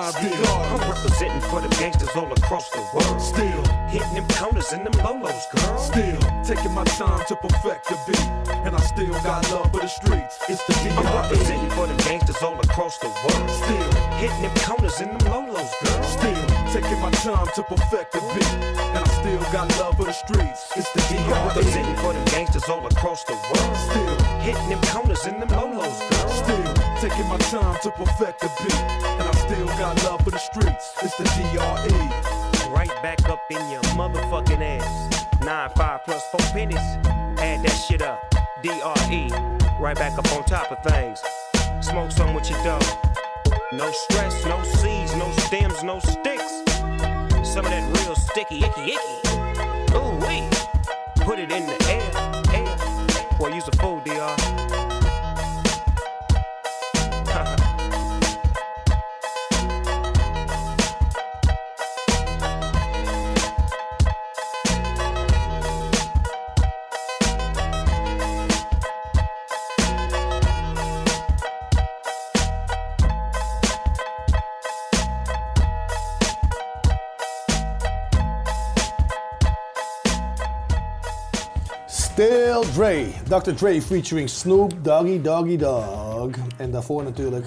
Mine I'm representing for the gangsters all across the world. Still, Hitting them corners and them lolos, girl. still taking my time to perfect the beat, and I still got love for the streets. It's the I'm DRE. representing for the gangsters all across the world. Still. Hitting them corners and them lolos, girl. Still taking my time to perfect the beat, and I still got love for the streets. It's the I'm DRE. representing for the gangsters all across the world. Still, Hitting them corners and them lolos, girl. Still taking my time to perfect the beat, and I still got love for the streets. It's the DRE. Right back up in your motherfucking ass. Nine, five plus four pennies. Add that shit up. DRE. Right back up on top of things. Smoke some with your dog. No stress, no seeds, no stems, no sticks. Some of that real sticky, icky, icky. Ooh. Put it in the Still Dre. Dr. Dre featuring Snoop Doggy Doggy Dog. En daarvoor natuurlijk,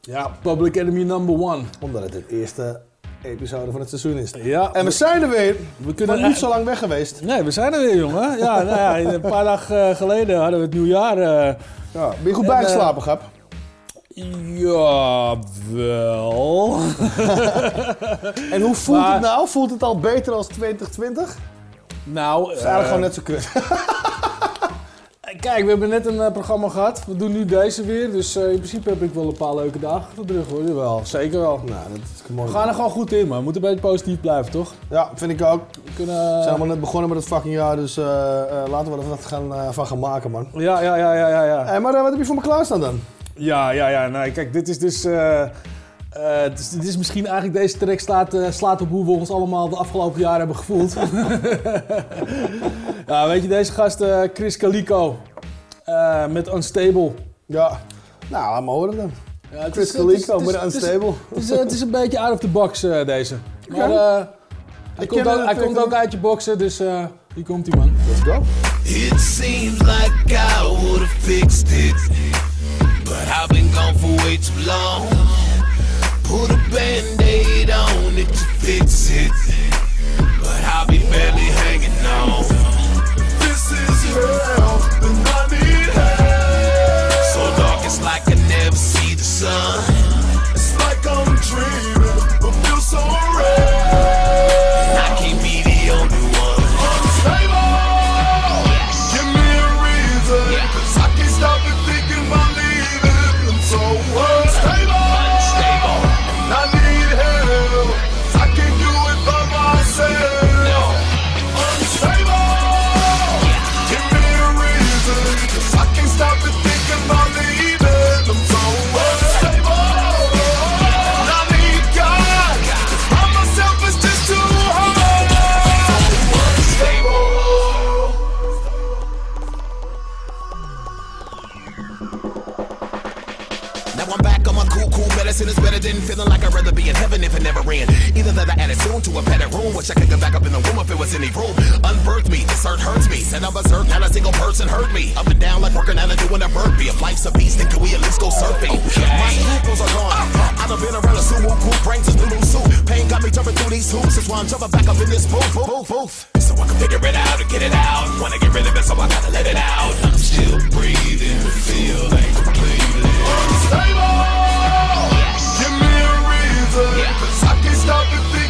Ja, Public Enemy number one. omdat het het eerste episode van het seizoen is. Ja, En we zijn er weer. we kunnen niet zo lang weg geweest. Nee, we zijn er weer, jongen. Ja, nou ja, een paar dagen eh, geleden hadden we het nieuwjaar. eh, Ja, ben je goed En, bijgeslapen, Gap? ja, wel. En hoe voelt maar- het nou? Voelt het al beter als 2020? Nou, Het is eigenlijk eh, gewoon net zo kut. Kijk, we hebben net een eh, programma gehad. We doen nu deze weer. Dus eh, in principe heb ik wel een paar leuke dagen achter de rug, hoor. Jawel, zeker wel. nou, dat is mooi. We gaan er gewoon goed in, man. We moeten een beetje positief blijven, toch? Ja, vind ik ook. We kunnen... We zijn allemaal net begonnen met het fucking jaar, dus eh, eh, laten we er wat gaan, eh, van gaan maken, man. Ja, ja, ja, ja, ja. ja. Hey, maar eh, wat heb je voor me klaarstaan dan? Ja, ja, ja. Nee, kijk, dit is dus... eh, eh, het is- dit is misschien eigenlijk deze track slaat, eh, slaat op hoe we ons allemaal de afgelopen jaren hebben gevoeld. ja, weet je, deze gast eh, Chris Calico eh, met Unstable. Ja, nou, laat me horen dan. Ja, het Chris is- het is- Calico het is- met het is- Unstable. Het is, het is een beetje out of the box eh, deze. Maar eh, hij, komt ook, hij komt ook uit je boxen, dus eh hier komt hij man. Let's go. It seems like I would've fixed it, but I've been gone for way too long. Put a band-aid on it to fix it, but I'll be barely hanging on. This is hell, back on my cool, cool medicine is better than feeling like I'd rather be in heaven if it never ran. Either that I added soon to a better room, wish I could get back up in the room if it was any room. Unbirthed me, this hurt hurts me. Said I'm berserk, not a single person hurt me. Up and down like working out and doing a burpee. If life's a beast, then can we at least go surfing? My scruples are gone. I done been around a sumo cool brains is little soup. Pain got me jumping through these hoops. That's why I'm jumping back up in this booth, booth, booth, booth. So I can figure it out and get it out. Wanna get rid of it, so I gotta let it out. I'm still breathing, feel like completely unstable. Me a I can't stop it thinking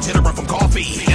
like jittering from coffee.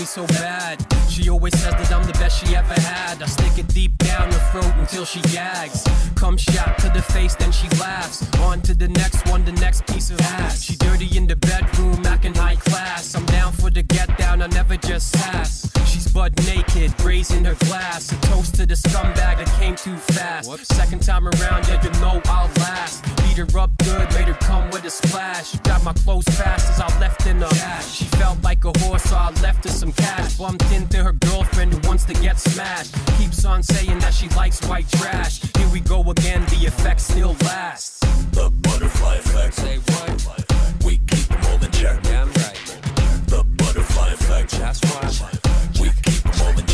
Me so bad. She always says that I'm the best she ever had. I stick it deep down her throat until she gags. Come shot to the face, then she laughs. On to the next one, the next piece of ass. She dirty in the bedroom, acting high class. I'm down for the get down, I never just sass. She's butt naked, raising her glass. A toast to the scumbag that came too fast. Second time around, yeah, you know I'll last. Beat her up good, made her come with a splash. Got my clothes fast as I left in her. She felt like a horse, so I left her some cash. Bumped into her girlfriend who wants to get smashed. Keeps on saying that she likes white trash. Here we go again, the effect still lasts. The butterfly effect. Say what? We keep them all in check. Yeah, I'm right. The butterfly effect. That's why.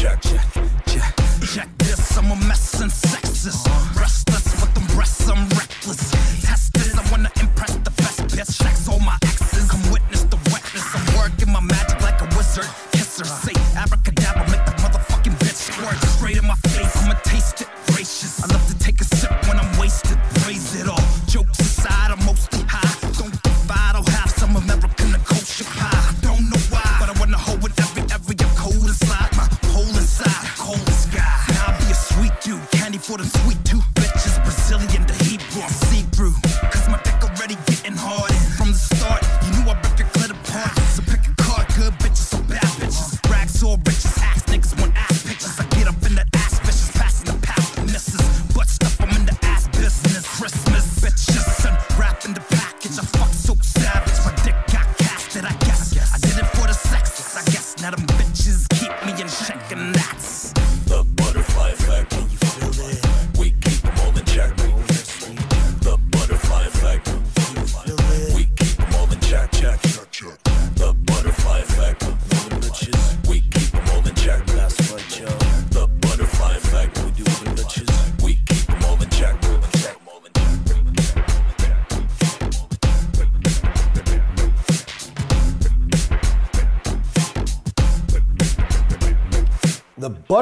In check. Check, check this, I'm a mess and sexist. Restless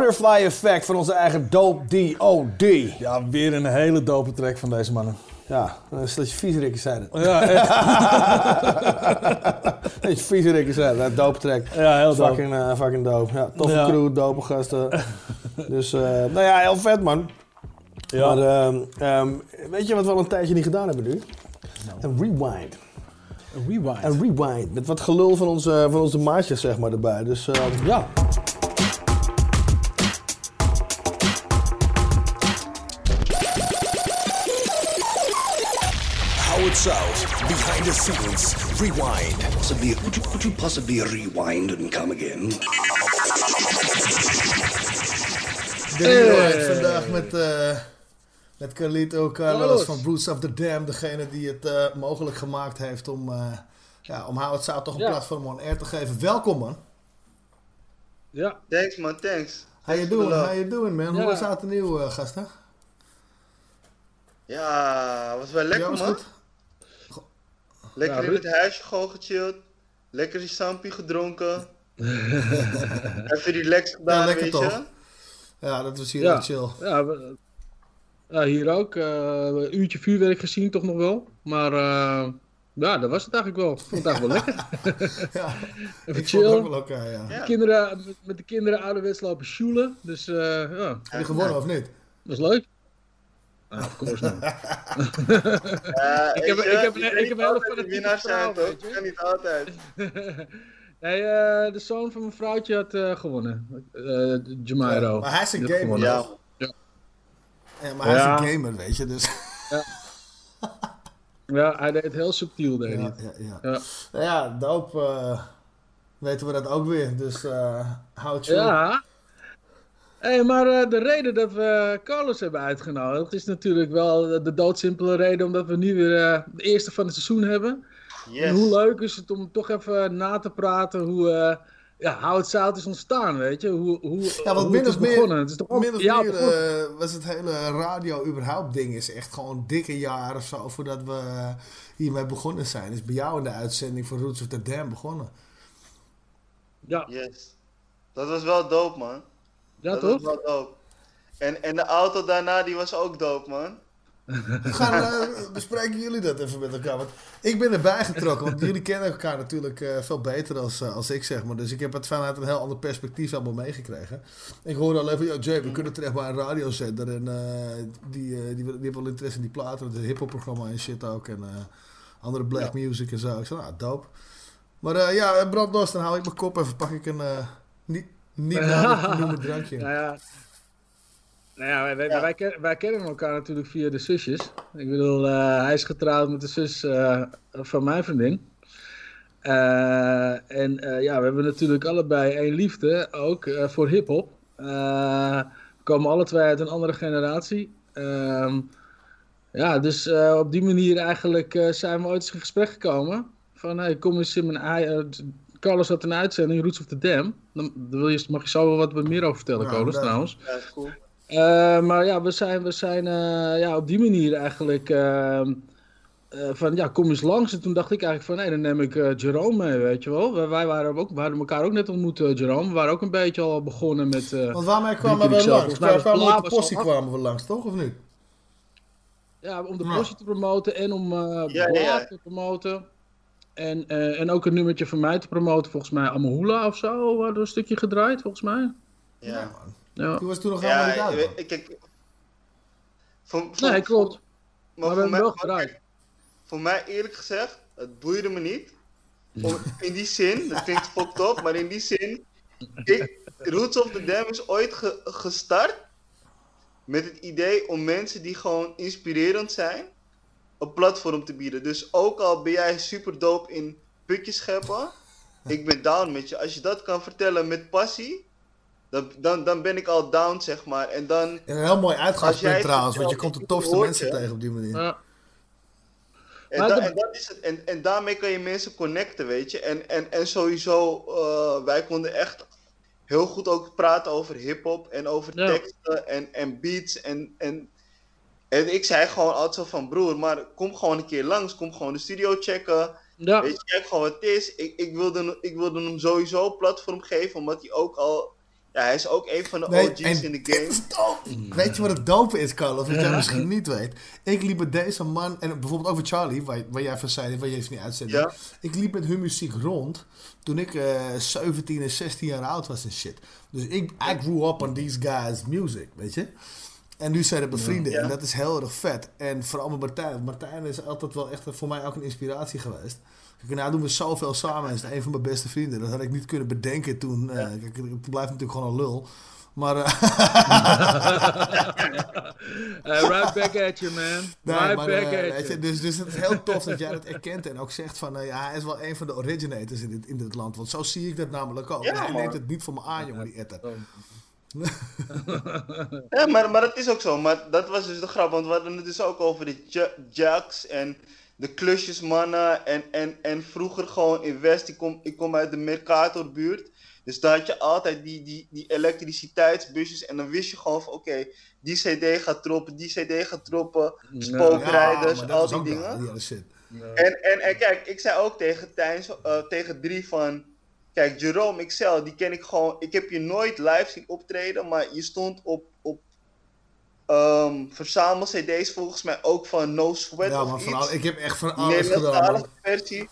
Butterfly Effect van onze eigen Dope D.O.D. Ja, weer een hele dope track van deze mannen. Ja, dat is dat je viezerikken zei het. Ja, echt. Dat je viezerikken zei het. Dope track. Ja, heel dope. Fucking, eh, fucking dope. Ja, toffe Ja. crew, dope gasten. dus, eh, nou ja, heel vet man. Ja. Maar ehm, ehm, weet je wat we al een tijdje niet gedaan hebben nu? Een rewind. Een rewind. Een rewind. Met wat gelul van onze, van onze maatjes zeg maar erbij. Dus ehm, ja. Scenes. Rewind. Possibly, could you, could you possibly rewind and come again? De rewind vandaag met, eh met Carlito Carlos Carlos. van Bruce of the Dam. Degene die het eh, mogelijk gemaakt heeft om, eh ja, om Howard South toch een Ja. platform on air te geven. Welkom man. Ja, Thanks man, thanks. How you doing? How you doing man? Ja. Hoe was het nieuw gasten? Ja, was wel lekker Ja, was man. goed. Lekker in het huisje gewoon gechilled. Lekker die sampie gedronken. Even relaxed gedaan, Ja, lekker weet toch? je. Ja, dat was hier Ja. chill. ja, we- ja hier ook. eh, een uurtje vuurwerk gezien toch nog wel. Maar eh, ja, dat was het eigenlijk wel. Ik vond het eigenlijk wel lekker. Ja, Even ik vond het chill. ook wel oké, ja. Ja. Kinderen, met, met de kinderen ouderwets lopen sjoelen. Dus eh, ja, Heb je gewonnen of niet? dat is leuk. Ah, of course man. Ja, Ik heb- ik heb- ik heb zijn, toch? Je kan niet altijd. nee, eh, de zoon van mijn vrouwtje had eh, gewonnen. Eh Jamairo. Maar hij is een gamer. Ja. Ja, maar hij Ja. is een gamer, weet je. Dus, Ja, hij deed het heel subtiel, deed ja, ja, ja. Ja. Nou doop eh, weten we dat ook weer. Dus eh houd je Ja. Hey, maar eh, de reden dat we Carlos hebben uitgenodigd is natuurlijk wel de doodsimpele reden omdat we nu weer eh, de eerste van het seizoen hebben. Yes. En hoe leuk is het om toch even na te praten hoe, eh ja, zout is ontstaan, weet je? Hoe, hoe, Ja, want hoe min het is of meer, begonnen. Het is toch min of ja, meer eh, was het hele radio überhaupt ding is echt gewoon een dikke jaar of zo voordat we hiermee begonnen zijn. Is bij jou in de uitzending van Roots of the Dam begonnen. ja, Yes. Dat was wel dope, man. Ja dat toch? was wel dope. En, en de auto daarna, die was ook dope, man. Gaan, eh, bespreken jullie dat even met elkaar? Want ik ben erbij getrokken, want jullie kennen elkaar natuurlijk eh, veel beter als, eh, als ik, zeg maar. Dus ik heb het vanuit een heel ander perspectief allemaal meegekregen. Ik hoorde al even, ja, Jay, we kunnen terecht bij een radiozender. En eh, die, die, die, hebben wel interesse in die platen, het hip-hop programma en shit ook. En eh, andere black music en zo. Ik zei, nou, dope. Maar eh, ja, brandlos, dan haal ik mijn kop even, pak ik een eh, niet, niet noemen drankje. Nou ja, nou ja, wij, wij, wij, ken- wij kennen elkaar natuurlijk via de zusjes. Ik bedoel, eh, hij is getrouwd met de zus eh, van mijn vriendin. Eh, en eh, ja, we hebben natuurlijk allebei één liefde, ook eh, voor hip-hop. Eh, we komen alle twee uit een andere generatie. Ehm, ja, dus eh, op die manier eigenlijk eh, zijn we ooit eens in gesprek gekomen. Van, hey, kom eens in mijn... Carlos had een uitzending, Roots of the Dam. Dan, dan wil je, mag je zo wel wat meer over vertellen, leuk. trouwens. Ja, is cool. Eh, maar ja, we zijn, we zijn eh, ja, op die manier eigenlijk ehm, eh, van ja, kom eens langs. En toen dacht ik eigenlijk van nee, dan neem ik eh, Jerome mee, weet je wel. Wij, wij waren ook, we hadden elkaar ook net ontmoet, Jerome. We waren ook een beetje al begonnen met... eh, Want waarmee kwamen we langs? was Kwamen met de postie kwamen we langs, toch? Of niet? Ja, om de Ja. postie te promoten en om eh Ja, ja. te promoten. En, eh, en ook een nummertje van mij te promoten, volgens mij Amahula of zo. Hadden we een stukje gedraaid, volgens mij. Ja. Ja. Toen was toen nog helemaal niet Ja, uit. ik-. Voor, voor, Nee, klopt. Maar, Maar we voor, hebben mij, wel maar gedraaid. kijk, voor mij eerlijk gezegd, het boeide me niet. Om- in die zin, dat klinkt fucked up, maar in die zin, ik, Roots of the Dam is ooit ge- gestart met het idee om mensen die gewoon inspirerend zijn, een platform te bieden. Dus ook al ben jij super dope in putjes scheppen, ik ben down met je. Als je dat kan vertellen met passie, dan, dan, dan ben ik al down, zeg maar. En dan, En een heel mooi uitgangspunt trouwens, want je komt de tofste mensen tegen op die manier. Ja. En, da- en, dat is het. En, en daarmee kan je mensen connecten, weet je. En, en, en sowieso, eh, wij konden echt heel goed ook praten over hip-hop en over Ja. teksten en, en beats. En, en, en ik zei gewoon altijd zo van: broer, maar kom gewoon een keer langs. Kom gewoon de studio checken. Ja. Weet je, kijk gewoon wat het is. Ik, ik, wilde, ik wilde hem sowieso een platform geven, omdat hij ook al. Ja, hij is ook een van de Nee, OG's in de dit game. is dope. Weet je wat het dope is, Carlos? Wat jij misschien niet weet. Ik liep met deze man, en bijvoorbeeld over Charlie, waar, waar jij van zei, waar je even niet uitzendde. Ja. Ik liep met hun muziek rond toen ik eh 17 en 16 jaar oud was en shit. Dus ik I grew up on these guys' music, weet je. En nu zijn het mijn vrienden Ja. en dat is heel erg vet. En vooral met Martijn. Martijn is altijd wel echt voor mij ook een inspiratie geweest. Kijk, nou doen we zoveel samen. Hij is een van mijn beste vrienden. Dat had ik niet kunnen bedenken toen. eh, kijk, ik blijf natuurlijk gewoon een lul. Maar, eh, Eh, right back at you, man. nee, right maar, back eh, at weet you. je, dus, dus het is heel tof dat jij dat erkent en ook zegt van, eh, ja, hij is wel een van de originators in dit, in dit land. Want zo zie ik dat namelijk ook. Ja, hij neemt het niet voor me aan, jongen, die etter. Ja, maar, maar dat is ook zo. Maar dat was dus de grap. Want we hadden het dus ook over de ja- jacks en de klusjesmannen. En, en, en vroeger gewoon in West. Ik kom, ik kom uit de Mercatorbuurt. Dus daar had je altijd die, die, die elektriciteitsbusjes. En dan wist je gewoon van oké, die cd gaat droppen, die cd gaat droppen. Spookrijders, al die dingen. shit. En, en, en kijk, ik zei ook tegen Tijn, eh, tegen drie van... Kijk, Jerome XL, die ken ik gewoon... Ik heb je nooit live zien optreden, maar je stond op, op ehm verzamel-cd's volgens mij ook van No Sweat Ja, van al, ik heb echt van alles gedaan, versie.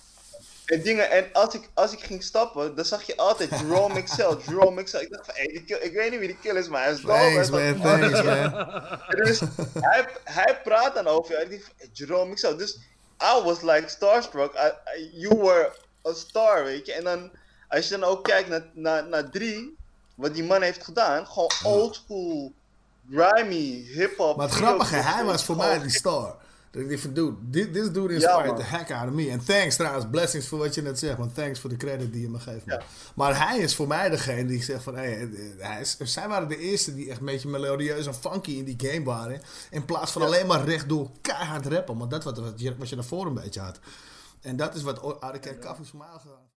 En dingen, en als ik, als ik ging stappen, dan zag je altijd Jerome XL, Jerome XL. Ik dacht van, hey, kill- ik weet niet wie die kill is, maar hij is is Thanks, man, thanks, man. Dus hij, hij praat dan over je. Ik dacht van, Jerome XL. Dus I was like starstruck. I- I- you were a star, weet je. En dan, als je dan ook kijkt naar, naar, naar drie, wat die man heeft gedaan, gewoon old school, grimy, hip-hop. Maar het grappige, hij was voor mij die star. Dat ik dacht van, dude, this dude Ja, inspired man. the heck out of me. En thanks trouwens, blessings voor wat je net zegt. Man, thanks voor de credit die je me geeft. Maar hij is voor mij degene die zegt van, hey, hij is, zij waren de eerste die echt een beetje melodieus en funky in die game waren. In plaats van alleen maar rechtdoor keihard rappen. Want dat wat, wat, je, wat je daarvoor een beetje had. En dat is wat Arcade Café voor mij gedaan.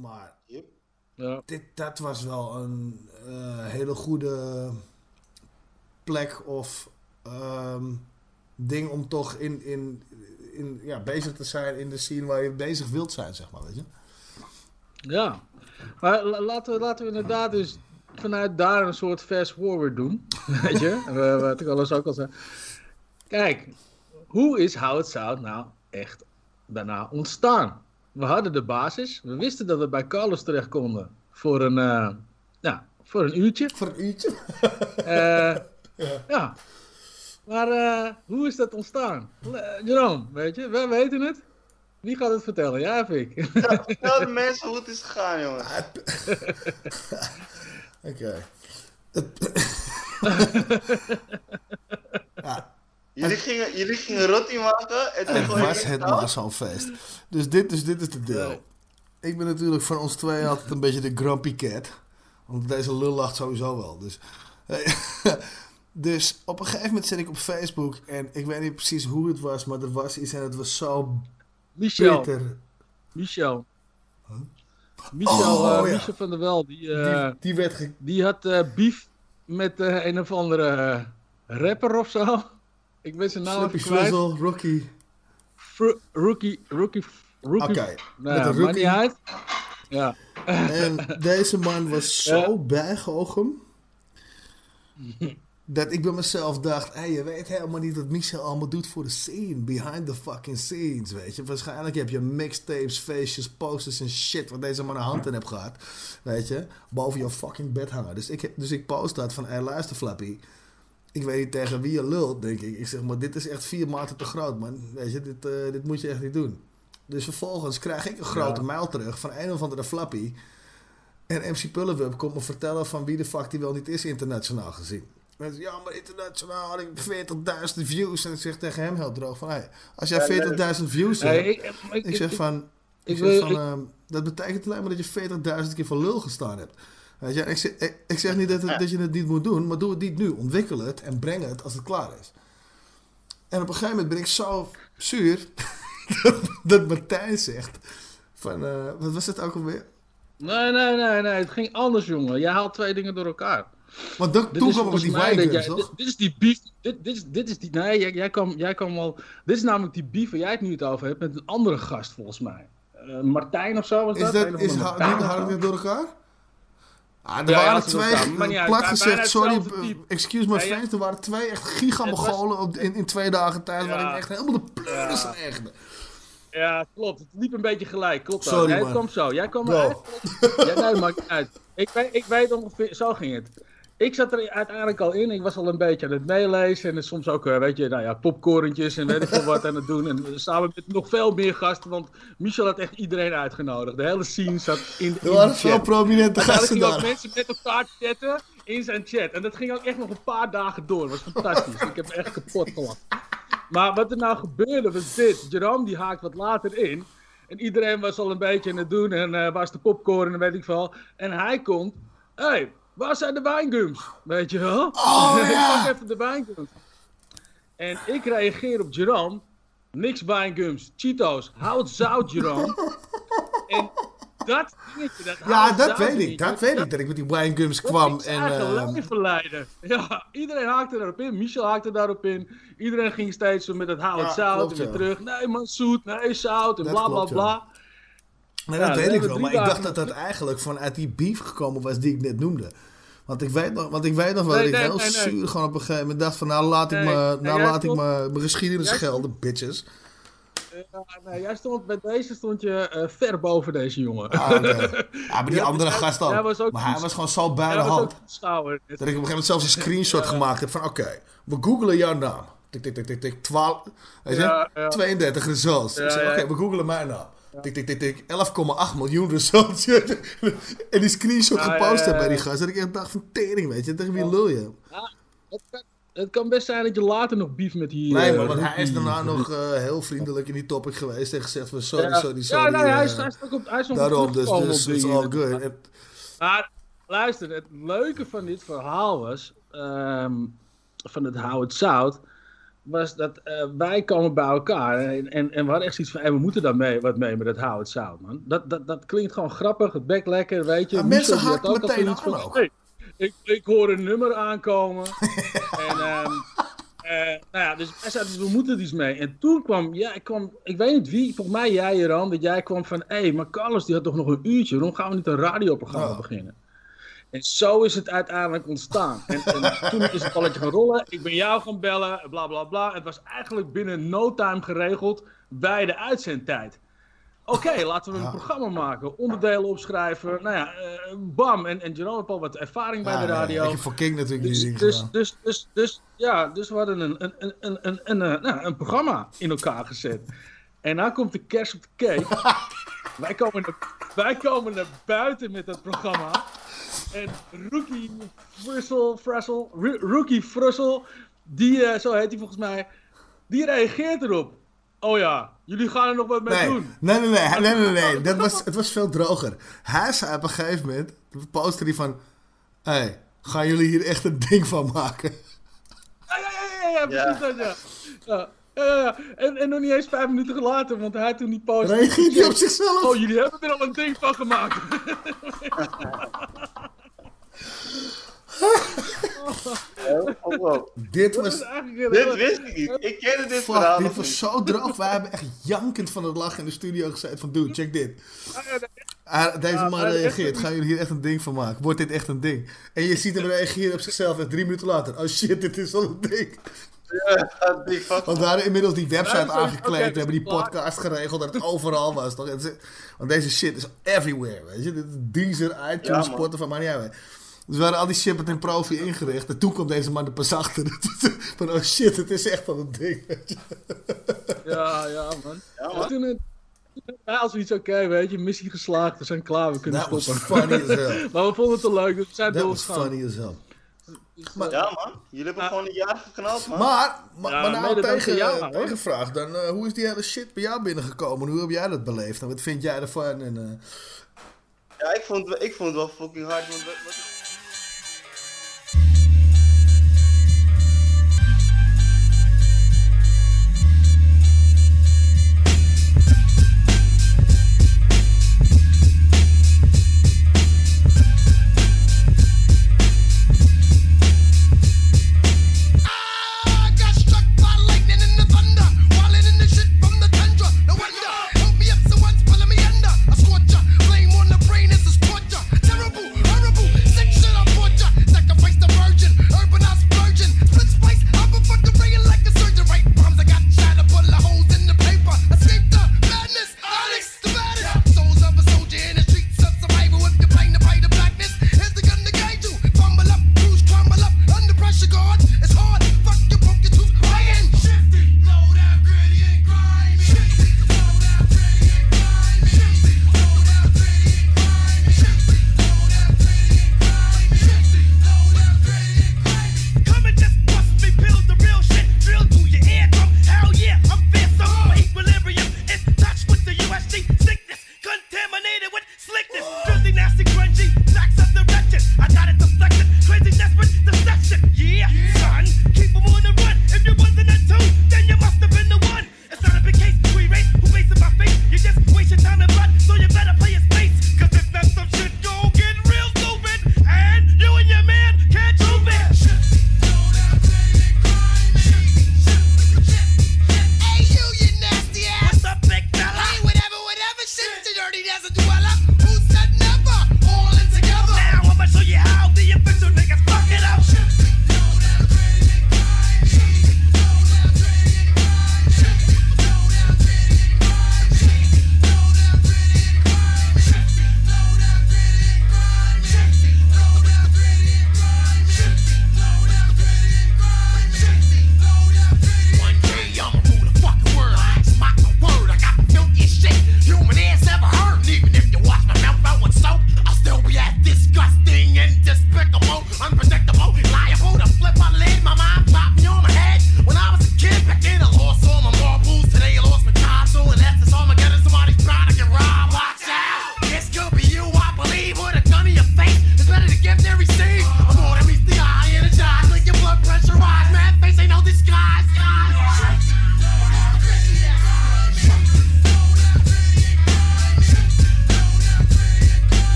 Maar Yep. Ja. dit, dat was wel een eh, hele goede plek of ehm, ding om toch in, in, in, ja, bezig te zijn in de scene waar je bezig wilt zijn, zeg maar, weet je. Ja, maar la- laten we, laten we inderdaad dus vanuit daar een soort fast forward doen. Weet je, We- wat ik alles ook al zei. Kijk, hoe is How It Sound nou echt daarna ontstaan? We hadden de basis. We wisten dat we bij Carlos terecht konden voor een, eh, ja, voor een uurtje. Voor een uurtje? Eh, ja. Maar eh, hoe is dat ontstaan? Jerome, weet je, wij weten het. Wie gaat het vertellen? Jij of ik? Vertel de mensen hoe het is gegaan, jongens. Oké. Jullie gingen, jullie gingen rotti maken en toen was het nou? maar zo'n feest. Dus dit, dus dit is de deel. Ik ben natuurlijk van ons twee altijd een beetje de grumpy cat. Want deze lul lacht sowieso wel. Dus, dus op een gegeven moment zit ik op Facebook. En ik weet niet precies hoe het was. Maar er was iets en het was zo Michel. bitter. Michel. Michel, Oh, eh, ja. Michel van der Wel, die, eh, Die, die werd ge- die had eh beef met eh, een of andere eh, rapper of zo. Ik ben zijn naam Slippy kwijt. Swizzle, Rocky. Fru- rookie, rookie, rookie. Oké, Nou, met ja, een rookie. niet uit. Ja. En deze man was zo bijgeogen. Dat ik bij mezelf dacht, hey, je weet helemaal niet wat Michel allemaal doet voor de scene. Behind the fucking scenes, weet je. Waarschijnlijk heb je mixtapes, feestjes, posters en shit... wat deze man een hand in heeft gehad, weet je. Boven je fucking bed hangen. Dus ik, dus ik post dat van, hey, luister Flappy. Ik weet niet tegen wie je lult, denk ik. Ik zeg, maar dit is echt vier maten te groot, man. Weet je, dit, eh, dit moet je echt niet doen. Dus vervolgens krijg ik een grote Ja. mail terug van een of andere Flappy... En MC Pullewub komt me vertellen van wie de fuck die wel niet is internationaal gezien. Mensen, ja, maar internationaal had ik 40.000 views. En ik zeg tegen hem heel droog van, hey, als jij 40.000 views Nee, hebt... ik- ik, ik- zeg van, ik, zeg van ehm, dat betekent alleen maar dat je 40.000 keer voor lul gestaan hebt. Weet je, ik, zeg, ik, ik zeg niet dat, het- dat je het niet moet doen, maar doe het niet nu. Ontwikkel het en breng het als het klaar is. En op een gegeven moment ben ik zo zuur dat, dat Martijn zegt van, eh, wat was het ook alweer? Nee, nee, nee, nee. Het ging anders, jongen. Jij haalt twee dingen door elkaar. Want dat- toen kwam het met die jij- toch? Dit, dit is die beef. Dit, dit, is, dit is die. Nee, jij, jij, kwam, jij kwam wel. Dit is namelijk die beef waar jij het nu het over hebt met een andere gast, volgens mij. Eh, Martijn of zo was Is dat? dat, is ha- Martijn niet ik door elkaar? Ah, er Ja, waren twee, uit. plat gezegd, sorry, eh, excuse my Ja, friends, er waren twee echt gigamogolen op in, in twee dagen tijd, waar Ja. ik echt helemaal de pleuris Ja. echt. Ja, klopt. Het liep een beetje gelijk. Klopt Sorry, man. het kwam zo. Jij kwam Go. eruit. Ja, nee, dat maakt niet uit. Ik weet, ik weet ongeveer, zo ging het. Ik zat er uiteindelijk al in. Ik was al een beetje aan het meelezen. En soms ook, eh, weet je, nou ja, popcorntjes en weet ik veel wat aan het doen. En samen met nog veel meer gasten. Want Michel had echt iedereen uitgenodigd. De hele scene zat in, in Er waren veel prominente gasten daar. mensen met elkaar chatten in zijn chat. En dat ging ook echt nog een paar dagen door. Dat was fantastisch. Ik heb echt kapot gelachen. Maar wat er nou gebeurde was dit. Jerome die haakt wat later in. En iedereen was al een beetje aan het doen. En eh was de popcorn en weet ik veel. En hij komt. Hé, hey, waar zijn de wijngums? Weet je wel? Oh, ja. Pak even de wijngums. En ik reageer op Jerome. Niks wijngums. Cheetos. Houd zout, Jerome. en dat dingetje, dat Ja, hout dat weet ik, dat weet ik, dat ik met die winegums kwam. en, verleiden. Ja, iedereen haakte daarop in. Michel haakte daarop in. Iedereen ging steeds zo met het hout Ja, zout klopt, en weer ja. terug. Nee man, zoet. Nee, zout en Dat bla bla klopt, bla. Nee, dat we weet ik wel, maar ik dacht dat dat eigenlijk vanuit die beef gekomen was die ik net noemde. Want ik weet nog, want ik weet nog wel Nee, dat ik heel zuur gewoon op een gegeven moment dacht van nou laat ik me, nou laat ik me mijn geschiedenis jij schelden, bitches. Ja, nee, jij stond, bij deze stond je eh, ver boven deze jongen. Ah, oké. Ja, maar die Ja, andere hij- gast ook Maar hij was gewoon zo bij de hand. Dat ik op een gegeven moment zelfs een screenshot gemaakt heb van oké, we googelen jouw naam. Tik, tik, tik, tik, tik, 12, weet je? Ja, ja. 32 results. Oké, we googelen mijn naam. Tik, tik, tik, tik, 11,8 miljoen results. en die screenshot ja, gepost heb bij die gast. Dat ik echt dacht van tering, weet je. Tegen wie lul je? Ja, het, kan, best zijn dat je later nog beef met die... Nee, eh, maar want hij is daarna nog eh, heel vriendelijk in die topic geweest. En gezegd van sorry, Ja. sorry, sorry. Ja, nee, hij eh, is, hij is ook op, hij is Daarom, dus, dus it's all good. En- Maar luister, het leuke van dit verhaal was, ehm, van het How It Zout, was dat eh, wij komen bij elkaar en, en, en we hadden echt zoiets van, hey, we moeten daar mee, wat mee met het How It Zout, man. Dat, dat, dat klinkt gewoon grappig, het bek lekker, weet je. Ja, Michel, mensen haken meteen aan van, hey, ik, ik hoor een nummer aankomen. en ehm, eh, nou ja, dus wij we moeten er iets mee. En toen kwam, ja, ik kwam, ik weet niet wie, volgens mij jij, Jeroen, dat jij kwam van, hé, hey, maar Carlos die had toch nog een uurtje, waarom gaan we niet een radioprogramma beginnen? En zo is het uiteindelijk ontstaan. En, en toen is het balletje gaan rollen. Ik ben jou gaan bellen, bla bla bla. Het was eigenlijk binnen no time geregeld bij de uitzendtijd. Oké, laten we een programma maken. Onderdelen opschrijven. Nou ja, eh, bam. En, en Jerome heeft al wat ervaring bij de nee, radio. ik heb voor King natuurlijk dus, die dus, gedaan. dus, dus, dus, ja, dus we hadden een, een, een, een, een, een, eh, nou, een programma in elkaar gezet. En dan komt de kerst op de cake. wij, komen naar, wij komen naar buiten met dat programma. En Rookie Frussel, Frussel, Ro- Rookie Frussel, die, eh, zo heet hij volgens mij, die reageert erop. Oh ja, jullie gaan er nog wat mee Nee, doen. nee, nee, nee, nee, nee, nee. Dat was, het was veel droger. Hij zei op een gegeven moment, postte hij van... Hé, hey, gaan jullie hier echt een ding van maken? Ja, ja, ja, ja, ja, precies dat, ja. ja. ja, ja, ja. En, en nog niet eens vijf minuten later, want hij toen die post... Reageert hij op zichzelf? Oh, jullie hebben er al een ding van gemaakt. Dit was... Dit wist ik niet. Ik kende dit Fuck, verhaal dit was niet. zo droog. Wij hebben echt jankend van het lachen in de studio gezeten van... Dude, check dit. Ah, deze man maar reageert. Gaan jullie hier echt een ding van maken? Wordt dit echt een ding? En je ziet hem reageren op zichzelf en drie minuten later... Oh shit, dit is wel een ding. Ja, die fuck. Want we hadden inmiddels die website Ja, aangekleed. we hebben die podcast geregeld dat het overal was. Toch? Want deze shit is everywhere. Weet je? Dit is Deezer, iTunes, Ja, man. Spotify, maar niet uit. Dus we hadden al die shit met een profi ingericht. En toen kwam deze man er pas achter. Van oh shit, het is echt wel een ding. Ja, ja, man. Ja, man. toen het... Ja, als iets oké, weet je, missie geslaagd, we zijn klaar, we kunnen Dat was stoppen. funny as hell. maar we vonden het te leuk, dus we zijn Dat was doorgegaan. funny as hell. Ja, man. Jullie hebben gewoon een jaar geknald, man. Maar, maar, Ja, maar nou tegen, jou, eh, tegenvraag dan. eh, hoe is die hele shit bij jou binnengekomen? Hoe heb jij dat beleefd? En wat vind jij ervan? En, eh, Ja, ik vond, het- ik vond het wel fucking hard. Want wat, wat-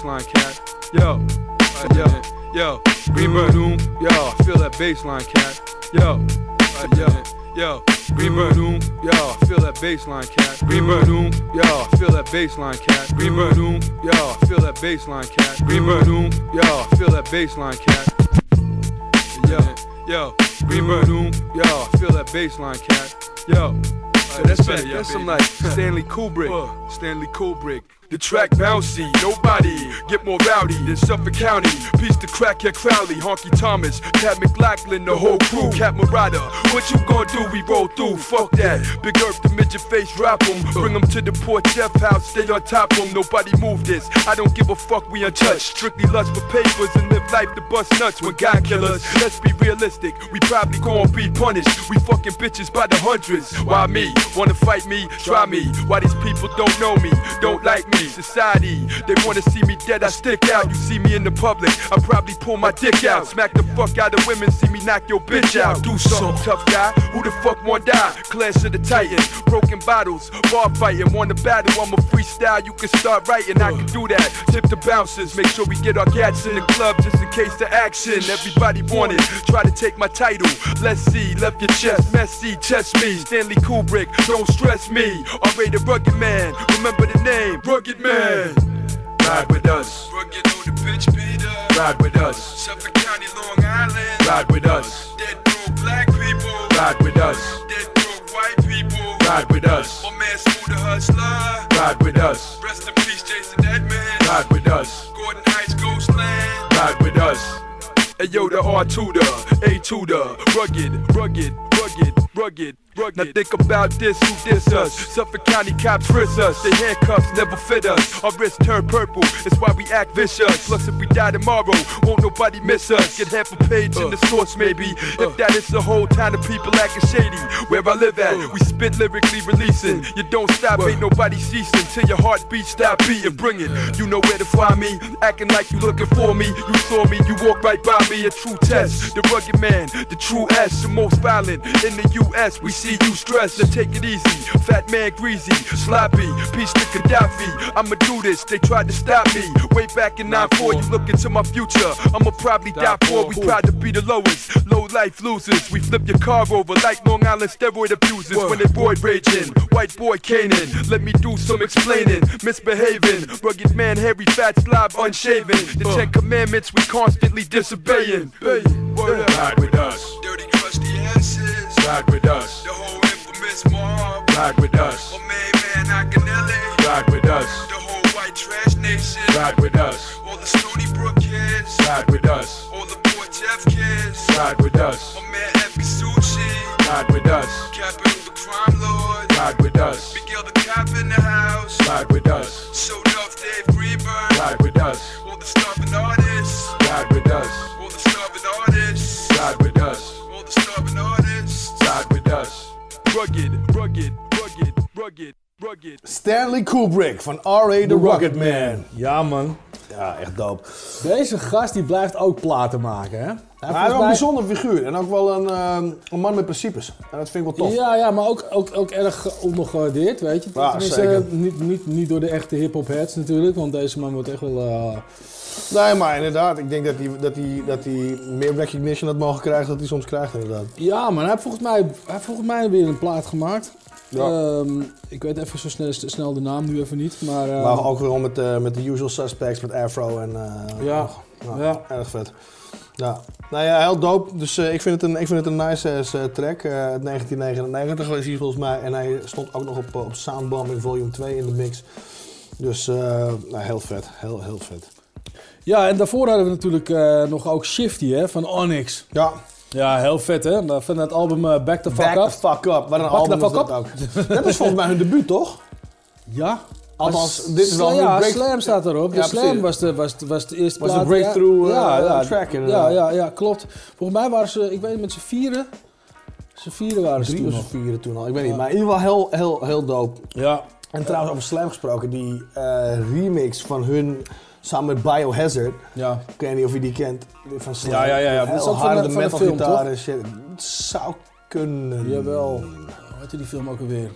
baseline, cat. Yo, uh, yo, yo, Greenberg, doom, yo, I feel that baseline, cat. Yo, uh, yo, yo, Greenberg, doom, yo, I feel that baseline, cat. Greenberg, doom, yo, I feel that baseline, cat. Greenberg, doom, yo, I feel that baseline, cat. Greenberg, doom, yo, I feel that baseline, cat. Yo, yo, Greenberg, doom, yo, I feel that baseline, cat. Yo. So that's, that, that's some like Stanley Kubrick. Stanley Kubrick. The track bouncy, nobody get more rowdy than Suffolk County. Piece to crack your Crowley, Honky Thomas, Cat McLaughlin, the whole crew, Cat Murata. What you gonna do? We roll through, fuck that. Big Earth, the midget face, rap 'em. Bring 'em to the Port Jeff house, stay on top 'em. Nobody move this. I don't give a fuck, we untouched. Strictly lust for papers and live life to bust nuts when God killers. Let's be realistic, we probably gon' be punished. We fucking bitches by the hundreds. Why me? Wanna fight me? Try me. Why these people don't know me? Don't like me? Society, they wanna see me dead, I stick out. You see me in the public, I probably pull my dick out. Smack the fuck out of women, see me knock your bitch out. Do something, tough guy. Who the fuck wanna die? Clash of the Titans, broken bottles, bar fighting. Wanna battle? I'm a freestyle, you can start writing. I can do that. Tip the bouncers, make sure we get our cats in the club just in case the action. Everybody want it, try to take my title. Let's see, left your chest, messy, chest me. Stanley Kubrick, don't stress me. R.A. the Rugged Man, remember the name, rugged man. Ride with us. Rugged on the bitch beater. Ride with us. Suffolk County, Long Island. Ride with us. Dead broke black people. Ride with us. Dead broke white people. Ride with us. My man Smooth the Hustler. Ride with us. Rest in peace, Jason Edmonds. Ride with us. Gordon Heights, Ghostland. Ride with us. Hey yo, the R tutor, A tutor, rugged, rugged, rugged, rugged, rugged. Now think about this, who diss us? Suffolk County cops frisk us. The handcuffs never fit us. Our wrists turn purple, it's why we act vicious. Plus, if we die tomorrow, won't nobody miss us. Get half a page in the uh. source, maybe. If uh. that is the whole town of people acting shady. Where I live at, uh. we spit lyrically releasing. Mm. You don't stop, ain't nobody ceasing till your heartbeat stop beating. Bring it, you know where to find me. Acting like you looking for me. You saw me, you walk right by me. A true test, the rugged man, the true S, the most violent in the U.S. We see you stressed, so take it easy. Fat man, greasy, sloppy, peace to Gaddafi. I'ma do this, they tried to stop me. Way back in 9-4, you look into my future. I'ma probably die for. We proud to be the lowest, low life losers. We flip your car over like Long Island steroid abusers when they boy raging. White boy Canaan, let me do some explaining. Misbehaving, rugged man, hairy, fat, slob, unshaven. The Ten Commandments we constantly disobeying. Hey, Ride with us. Dirty, crusty asses. Ride with us. Whole. Ride with us. My main man Akinyele. Ride with us. The whole white trash nation. Ride with us. All the Stony Brook kids. Ride with us. All the Port Jeff kids. Ride with us. My man Epi Suchi. Ride with us. Capital the crime lord. Ride with us. Miguel the cop in the house. Ride with us. Showed off Dave Greenberg. Ride with us. All the starving artists. Ride with us. Rugged, rugged, rugged, rugged, rugged. Stanley Kubrick van R.A. The Rugged Man. Ja, man. Ja, echt dope. Deze gast die blijft ook platen maken, hè? Hij Hij is wel een bijzonder figuur en ook wel een, ehm, een man met principes. En dat vind ik wel tof. Ja, ja, maar ook, ook, ook erg ondergewaardeerd, weet je. Ja, Tenminste, zeker. Niet, niet, niet door de echte hip-hop heads natuurlijk, want deze man wordt echt wel. eh, Nee, maar inderdaad, ik denk dat hij, dat hij, dat hij meer recognition had mogen krijgen dan hij soms krijgt inderdaad. Ja, maar hij heeft volgens mij, hij heeft volgens mij weer een plaat gemaakt. Ja. Ehm, ik weet even zo snel, snel de naam nu even niet, maar... eh, Maar ook weer met, eh, met de usual suspects, met Afro en... eh, Ja, nou, ja. Erg vet. Ja. Nou ja, heel dope. Dus eh, ik, vind het een, ik vind het een nice ass, track. eh, uit 1999 was hij volgens mij. En hij stond ook nog op, op Soundbombing Volume 2 in de mix. Dus nou, heel vet. Heel, heel vet. Ja, en daarvoor hadden we natuurlijk nog ook Shifty hè, van Onyx. Ja. Ja, heel vet hè. Van het album eh, Back the Fuck Back Up. the fuck up. Wat een Back album fuck dat up. ook. Dat is volgens mij hun debuut, toch? Ja. Althans, dit is wel Ja, break- Slam staat erop. Ja, de Slam precies. was de, was, de- was de eerste Was de plaat. breakthrough, ja, eh, ja, track, ja, inderdaad. ja, ja, klopt. Volgens mij waren ze, ik weet niet, met z'n vieren. Z'n vieren waren ze Drie toen of nog. vier toen al. Ik weet niet. Ja. Maar in ieder geval heel, heel, heel dope. Ja. En trouwens over Slam gesproken, die eh, remix van hun samen met Biohazard. Ja. Ik weet niet of je die kent. Van. Ja, ja, ja, ja. Dat Heel harde de- van de metal film, gitaar toch? en shit. Het zou kunnen. Jawel. Hoe heette die film ook alweer?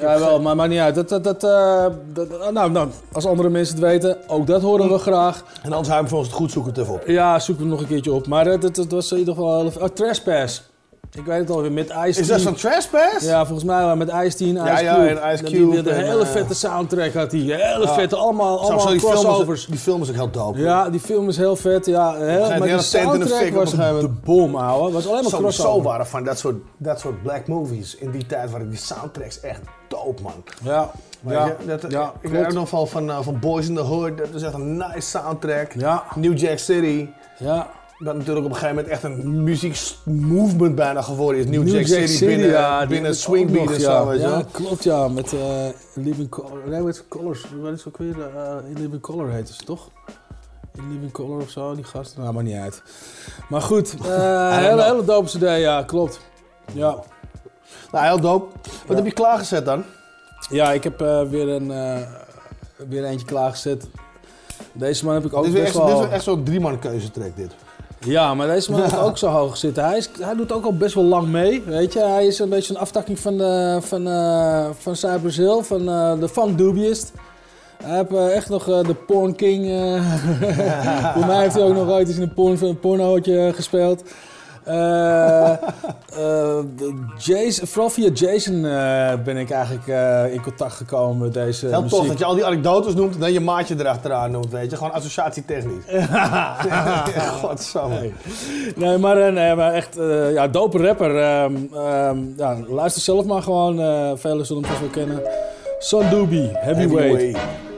Ja, wel, maar maakt niet uit. Dat, dat, dat, eh, dat- nou, nou, als andere mensen het weten, ook dat horen we graag. En anders hij hem volgens het goed zoeken het even op. Ja, zoeken we nog een keertje op. Maar eh, dat, dat was in ieder geval... Oh, Trespass. Ik weet het alweer, met Ice Is dat zo'n trespass? Ja, volgens mij wel, met Ice T en Ice Ja, ja, Cube. en Ice Die- Cube die- Een en, hele eh, vette soundtrack had hij. Hele Ja. vette, allemaal, allemaal die film, is, crossovers. die film is ook heel dope. Ja, die film is heel vet. Ja, heel, maar die die de soundtrack een was de bom, ouwe. Was alleen maar crossover. waren van dat soort, dat soort black movies in die tijd waren die soundtracks echt dope, man. Ja, ja, je, dat, ja, ik weet ook nog van, van, eh, van Boys in the Hood, dat is echt een nice soundtrack. Ja. New Jack City. Ja. Dat natuurlijk op een gegeven moment echt een muziekmovement bijna geworden is. New, Jack, City, binnen, ja, binnen ook swing beat nog, en ja. zo, Ja, wel. klopt ja, met eh Living Color. Nee, met Colors. Wat is ook weer? eh, In Living Color heette ze toch? In Living Color of zo, die gasten. Nou, maar niet uit. Maar goed, eh hele, hele dope CD, ja, klopt. Ja. Nou, heel dope. Wat heb je klaargezet dan? Ja, ik heb eh, weer, een, eh, weer eentje klaargezet. Deze man heb ik ook Dit is, best echt, dit wel... is echt zo'n drieman keuzetrack dit. Ja, maar deze man heeft ook zo hoog zitten. Hij, is, hij doet ook al best wel lang mee, weet je. Hij is een beetje een aftakking van, de, van, eh, van Cypress Hill, van eh, de Funk Dubiest. Hij heeft eh, echt nog eh, de Porn King. eh Voor mij heeft hij ook nog ooit eens in een, porn, een pornootje gespeeld. Eh, eh, Jason, vooral via Jason eh, ben ik eigenlijk in contact gekomen met deze Heel muziek. tof dat je al die anekdotes noemt en dan je maatje erachteraan noemt, weet je. Gewoon associatietechnisch. Godsamme. Nee, maar, eh, nee, maar echt, ja, dope rapper. Ehm, ehm, ja, luister zelf maar gewoon. velen zullen hem vast wel kennen. Son Doobie, Heavyweight. Heavyweight.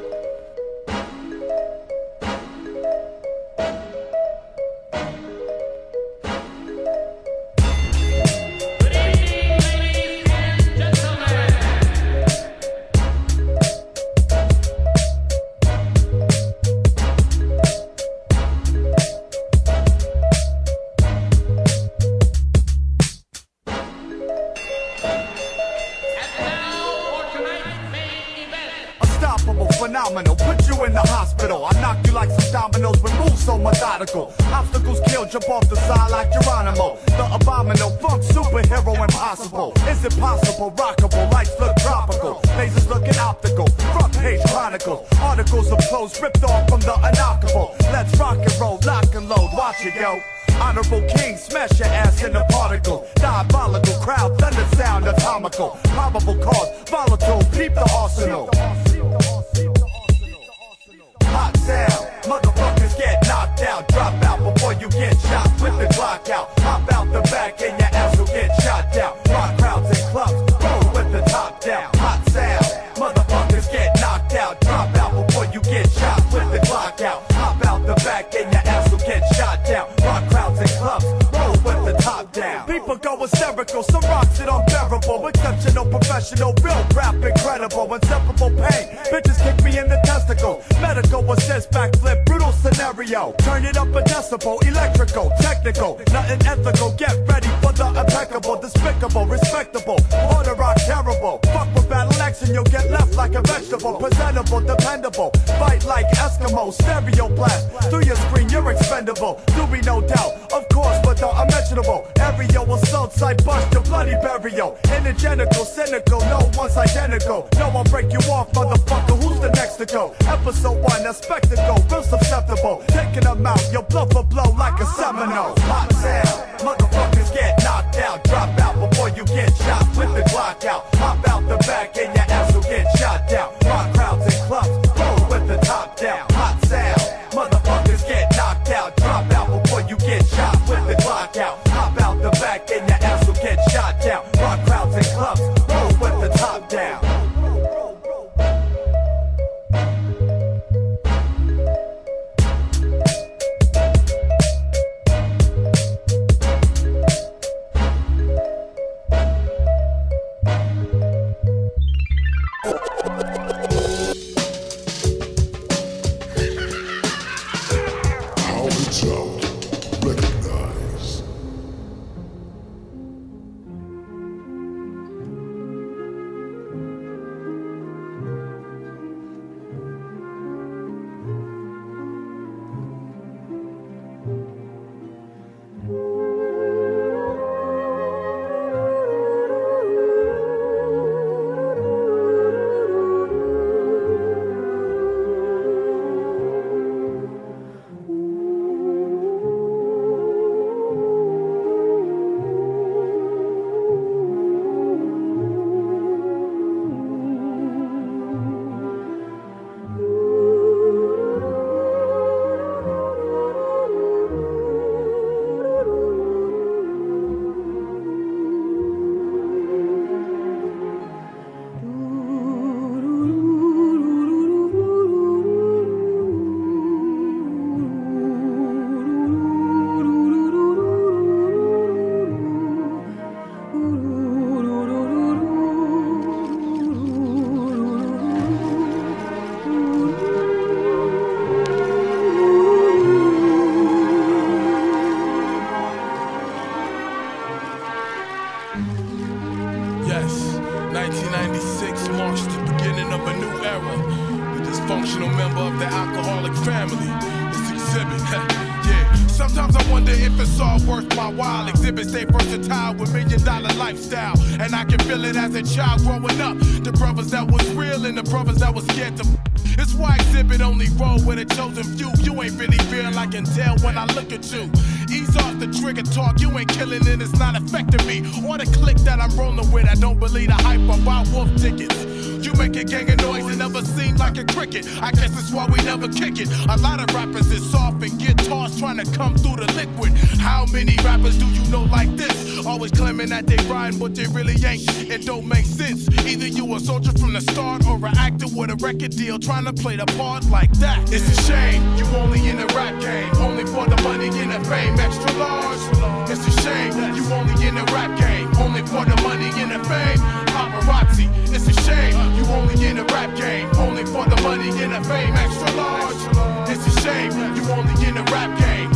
Record deal trying to play the part like that. It's a shame you only in the rap game, only for the money and the fame. Extra large. It's a shame you only in the rap game, only for the money and the fame. Paparazzi. It's a shame you only in the rap game, only for the money and the fame. Extra large. It's a shame you only in the rap game,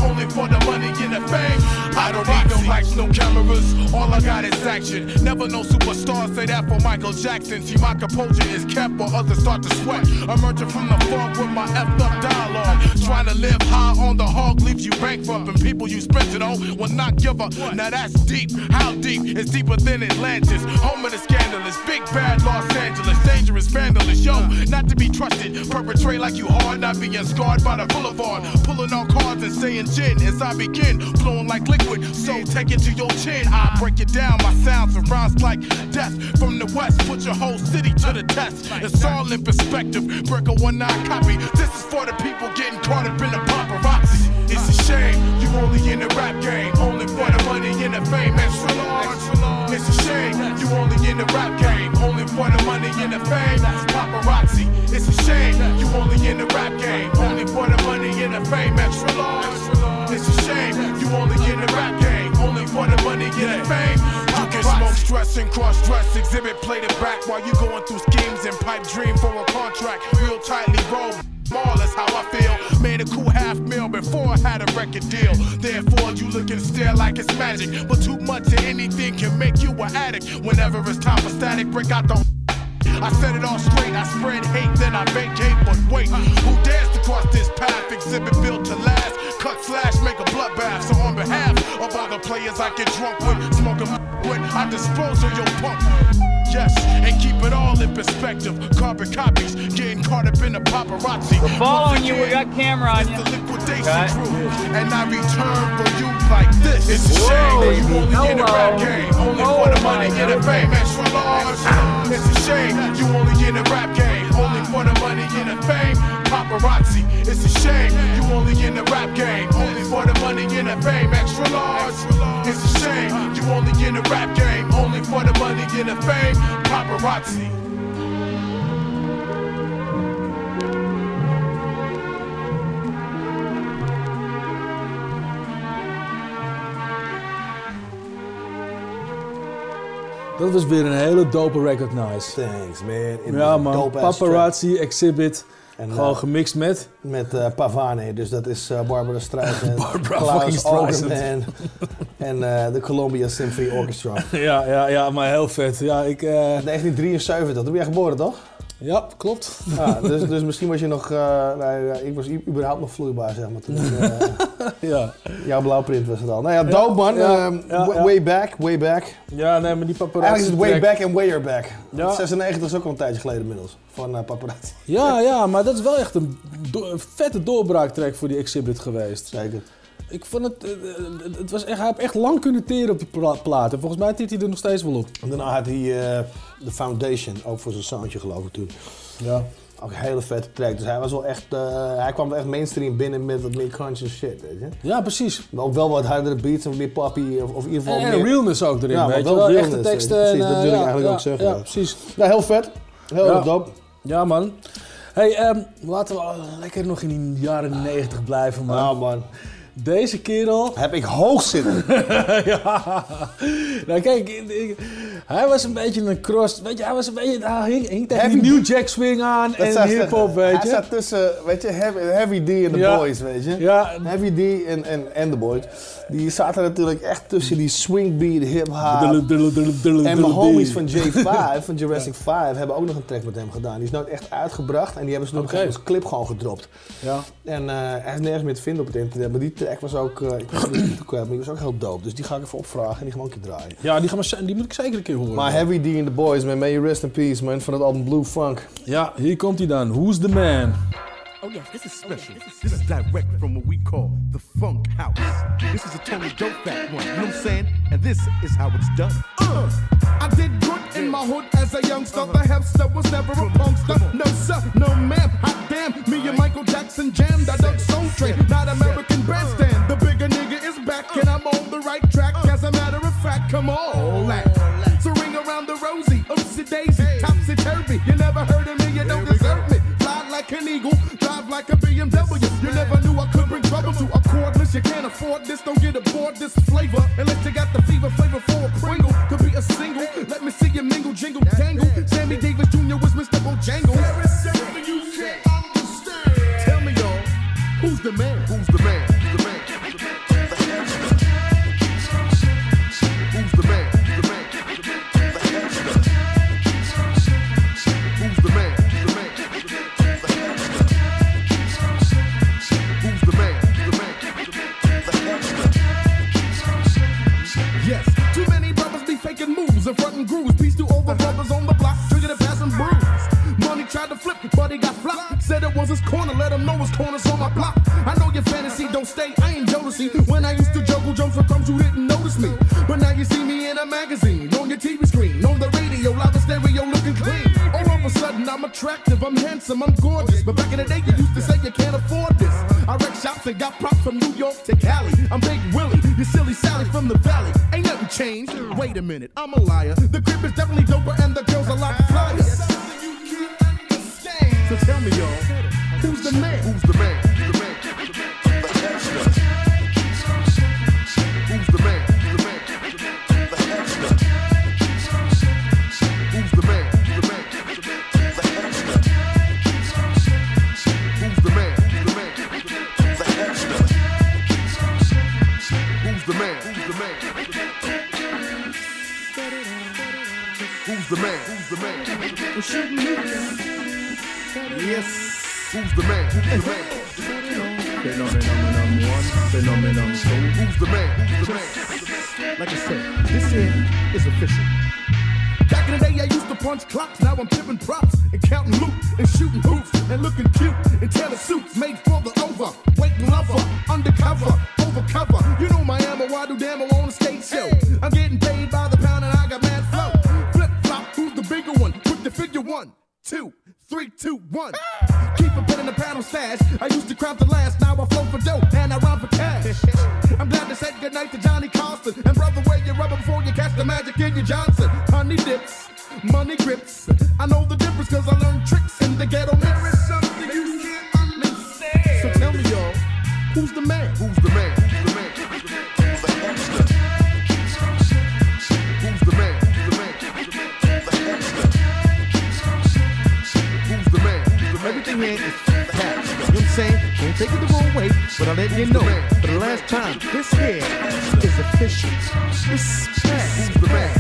money and the fame. I don't need no lights, no cameras. All I got is action. Never no superstar say that for Michael Jackson. See, my composure is kept while others start to sweat. Emerging from the fog with my effed up dialogue. Trying to live high on the hog leaves you bankrupt, and people you spent it on will not give up. Now that's deep. How deep? It's deeper than Atlantis. Home of the scandalous, big bad Los Angeles, dangerous vandalist. Yo, not to be trusted. Perpetrate like you hard, not being scarred by the boulevard. Pulling on cards and saying gin as I begin, flowing like liquid. So take it to your chin. I break it down. My sounds and rhymes like death from the west. Put your whole city to the test. It's all in perspective. Break a one nine copy. This is for the people getting caught up in the paparazzi. It's a shame you only in the rap game, only for the money and the fame. Extra large. It's a shame you only in the rap game, only for the money and the fame. Paparazzi. It's a shame you only in the rap game, only for the money and the fame. Extra large. It's a shame you only in the rap game, only for the money and the fame. You can smoke stress and cross dress, Xzibit play the back while you going through schemes and pipe dream for a contract. Real tightly rolled. Small is how I feel. Made a cool half mil before I had a record deal. Therefore, you looking still like it's magic. But too much of anything can make you an addict. Whenever it's time for static, break out the. I set it all straight, I spread hate, then I vacate. But wait, who dares to cross this path? Xzibit built to last. Cut slash, make a bloodbath. So on behalf of all the players I get drunk with, smoke 'em with, I dispose of your pump. Yes, and keep it all in perspective. Carbon copies, getting caught up in the paparazzi. We're following you, we got camera on you. The liquidation Okay. and I return for you like this. It's a Whoa, shame that you only in the rap game, only Oh for the money and the fame. Extra large. It's a shame you only in the rap game, only for the money and the fame. Paparazzi. It's a shame you only in the rap game, only for the money and the fame. Extra large. It's a shame you only in the rap game, only for the money and the fame. Paparazzi. Dat was weer een hele dope recognize. Thanks, man. It was Ja man, dope-ass paparazzi, Xzibit. En, gewoon eh, gemixt met... Met eh, Pavane, dus dat is eh, Barbara Streisand, Barbara Klaus. Ogerman en de Columbia Symphony Orchestra. Ja, ja, ja, maar heel vet. Ja, ik... eh, 1973, toen ben jij geboren toch? Ja, klopt. Ja, dus, dus misschien was je nog, eh, nee, ja, ik was überhaupt nog vloeibaar zeg maar toen. eh, ja. Jouw blauwprint was het al. Nou ja, dope man. ja, Ehm, ja. Way back, way back. Ja, nee, maar die paparazzi... Eigenlijk is het way back en way back. Ja. 96 is ook al een tijdje geleden inmiddels, van eh, paparazzi. Ja, ja, maar dat is wel echt een, do- een vette doorbraaktrack voor die exhibit geweest. Zeker. Ik vond het, eh, eh, het was echt, hij heeft echt lang kunnen teren op die pla- plaat. En volgens mij tiet hij er nog steeds wel op. En daarna had hij eh, de Foundation, ook voor zijn soundje geloof ik toen. Ja. Ook een hele vette track. Dus hij was wel echt, eh, hij kwam wel echt mainstream binnen met wat meer conscious shit, weet je. Ja, precies. Maar ook wel wat hardere beats en wat meer poppy, of, of in ieder geval En, meer... en realness ook erin, Ja, maar weet je wel wel. realness, Echte teksten. precies, en, dat wil ik ja, eigenlijk ja, ook zeggen, Ja, ja. precies. Nou, heel vet. Heel Ja. erg dope. Ja, man. hey, ehm, laten we lekker nog in die jaren 90 blijven, man. Ja, man. Deze kerel... Heb ik hoog zitten. ja. Nou, kijk, ik- ik- hij was een beetje een cross... Weet je, hij was een beetje... Hij hing, hing tegen die Heavy- New Jack Swing aan Dat en hip-hop, weet Hij je. zat tussen, weet je, Heavy, Heavy D en Ja. Boys, weet je. Ja. Heavy D en, de Boys. Die zaten natuurlijk echt tussen die swingbeat, hip-hop. En mijn homies van J5, van Jurassic 5, hebben ook nog een track met hem gedaan. Die is nooit echt uitgebracht en die hebben ze nog Oké. als clip gewoon gedropt. Ja. En eh, hij is nergens meer te vinden op het internet. Maar die, track was ook, eh, ik was niet kwijt, maar die was ook heel dope. Dus die ga ik even opvragen en die gaan we een keer draaien. Ja, die, gaan we, die moet ik zeker een keer horen. Maar Heavy D and the Boys, man, may you rest in peace, man, van het album Blue Funk. Ja, hier komt hij dan. Who's the man? Oh yes, this is special. This is direct from what we call the funk house. This is a totally dope fat one, you know what I'm saying? And this is how it's done. Uh, I did good in my hood as a youngster. The hipster was never a punkster. No sir, no ma'am. Hot damn, me and Michael Jackson jammed. I dug Soul Train, not American Bandstand. The bigger nigga is back and I'm on the right track. As a matter of fact, come on, lad. So ring around the rosy, oopsie daisy, topsy turvy. You never heard of me, you don't deserve me. Fly like an eagle, drive like a BMW. You never knew I could bring trouble to a cordless. You can't afford this, don't get aboard this flavor. Unless you got the fever flavor for a Pringle. Could be a single, let me see you mingle, jingle, tangle. Sammy Davis Jr. was Mr. Bojangles. There is something you can't understand. Tell me, y'all, who's the man? Who's the man? Who's the man? And fronting grooves. Peace to all the brothers on the block, pass and bruise. Money tried to flip, but he got flopped. Said it was his corner, let him know his corner's on my block. I know your fantasy don't stay, I ain't Jodeci. When I used to juggle jumps for crumbs, you didn't notice me. But now you see me in a magazine, on your TV screen, on the radio, loud and stereo looking clean. All of a sudden, I'm attractive, I'm handsome, I'm gorgeous. But back in the day, you used to say you can't afford this. I wreck shops and got props from New York to Cali. I'm Big Willie, you silly Sally from the valley. Ain't changed. Wait a minute, I'm a liar. The crib is definitely doper and the girls a lot flyer. So tell me, y'all, who's the man? Who's the man? Man? We're shooting Yes. Who's the man? Who's the man? Phenomenon one, phenomenon two. Who's the man? Who's the man? Like I said, this here is official. Back in the day, I used to punch clocks. Now I'm tipping props and counting loot and shooting hoops and looking cute in tailored suits made for the over. Waiting lover, undercover, overcover. You know my ammo, I do demo on a stage show. I'm two, three, two, one. Keep a pen in the paddle stash. I used to crowd the last, now I flow for dope and I rhyme for cash. I'm glad to say goodnight to Johnny Carson. And brother, wear your rubber before you catch the magic in your Johnson. Honey dips, money grips. I know the difference cause I learned tricks in the ghetto mix. There is something you can't understand. So tell me, y'all, who's the man? Who's the man? Who's the man? Here is fact. You know what I'm saying? Don't take it the wrong way, but I'll let you know. For the last time, this here is official. Who's the? Who's the man?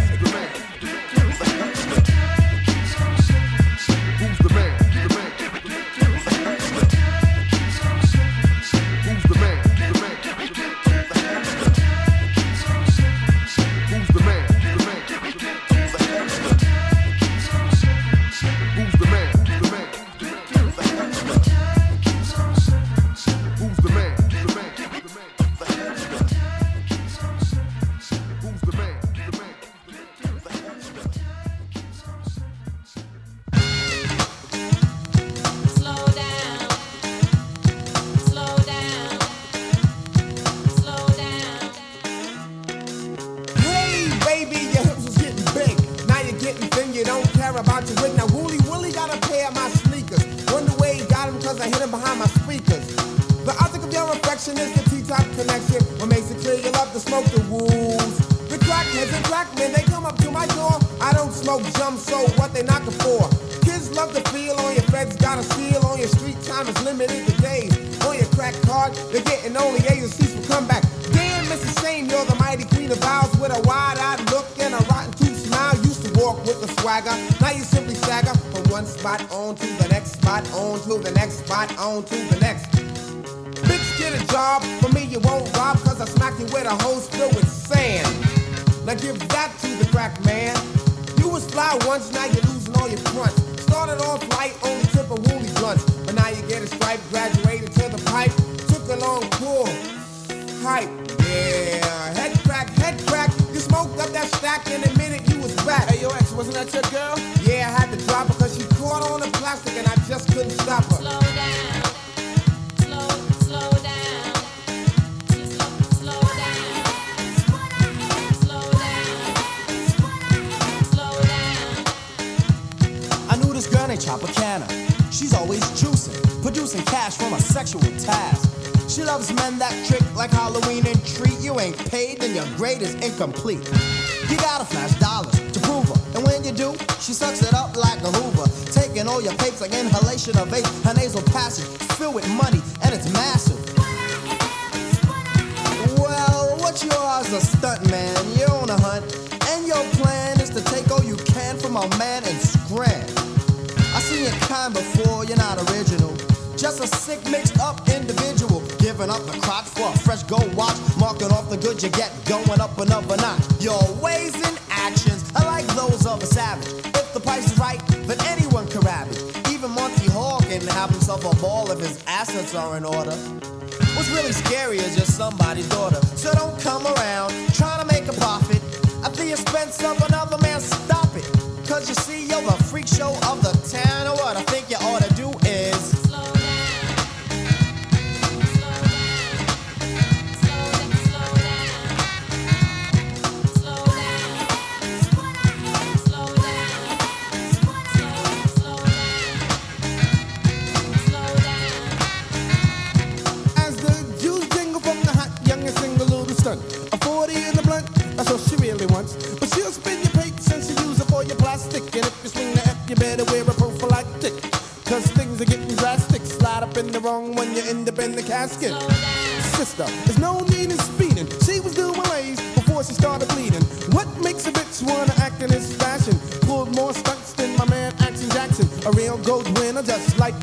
Cash from a sexual task. She loves men that trick like Halloween and treat. You ain't paid, then your grade is incomplete. You gotta flash dollars to prove her. And when you do, she sucks it up like a Hoover. Taking all your papes like inhalation of vape. Her nasal passage filled with money, and it's massive. Well, what you are is a stunt man. You're on a hunt, and your plan is to take all you can from a man and scram. I seen your kind before, you're not original. Just a sick, mixed up individual. Giving up the crotch for a fresh gold watch. Marking off the good you get, going up another notch. Your ways and actions are like those of a savage. If the price is right, then anyone can rap it. Even Monty Hall can have himself a ball if his assets are in order. What's really scary is you're somebody's daughter. So don't come around trying to make a profit at the expense of another man. Stop it. Cause you see, you're the freak show of the wrong when you end up in the casket. Sister, there's no need in speeding. She was doing lays before she started bleeding. What makes a bitch wanna act in this fashion? Pulled more stunts than my man Action Jackson. A real gold winner, just like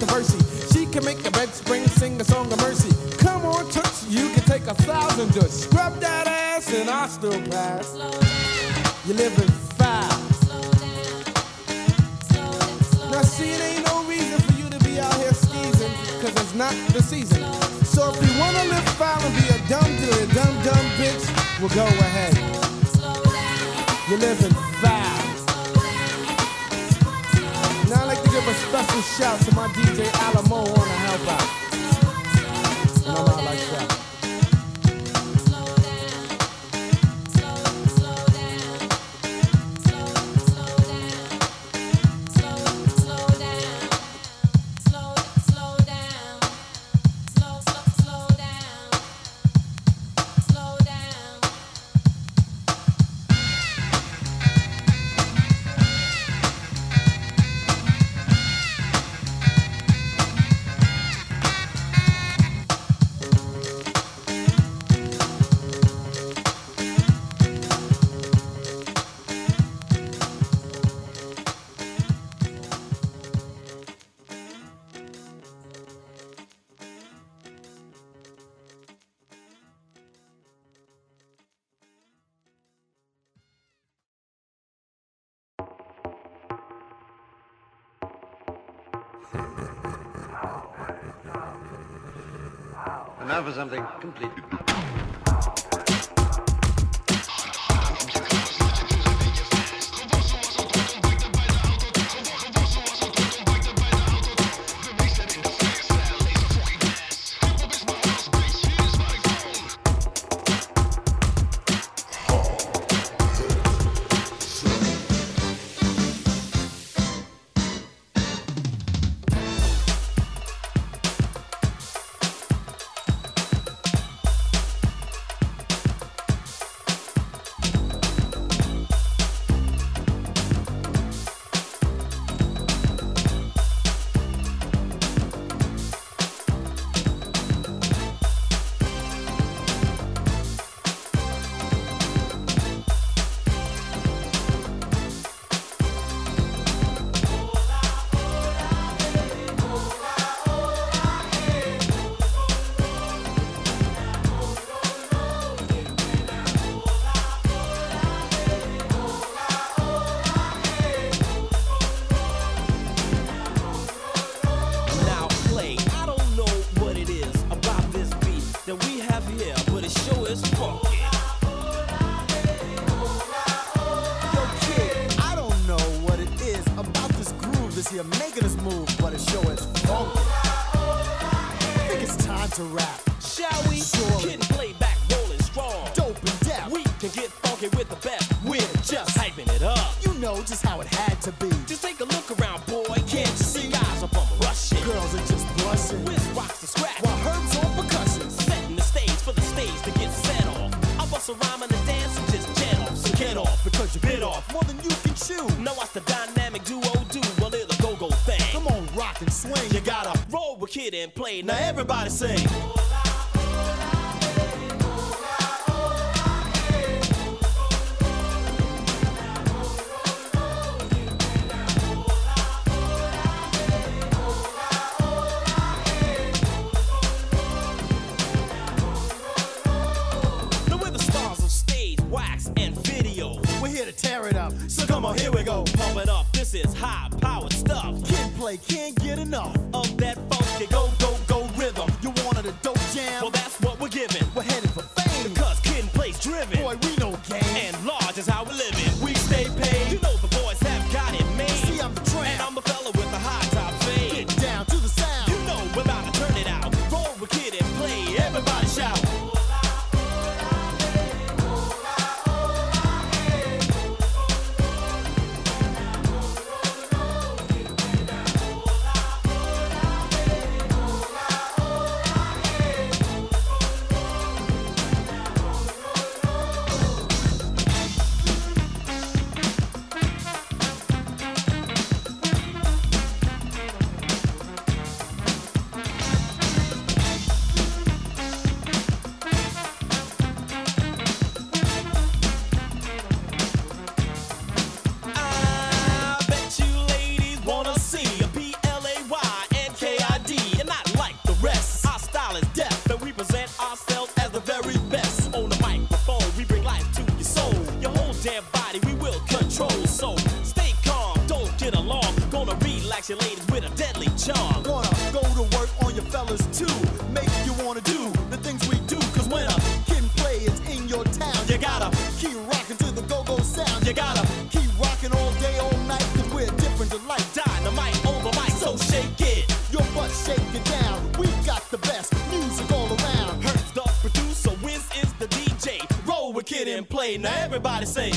controversy. She can make a bed spring sing a song of mercy. Come on, Toots, you can take a thousand just scrub that ass and I still pass. You're living fast. Now see, it ain't no reason for you to be out here skeezing, cause it's not the season. So if you wanna live foul and be a dumb dumb dumb bitch, well go ahead. You're living special shout to my DJ Alamo on the help out. And now for something completely. your ladies with a deadly charm. wanna go to work on your fellas too. Make you wanna do the things we do. Cause when a kid play is in your town, you gotta keep rocking to the go-go sound. You gotta keep rocking all day, all night. Cause we're different to life. Dynamite over mic, so shake it. Your butt shake it down. We got the best music all around. Hurts the producer, Wiz is the DJ. Roll with kid and play. Now everybody sing.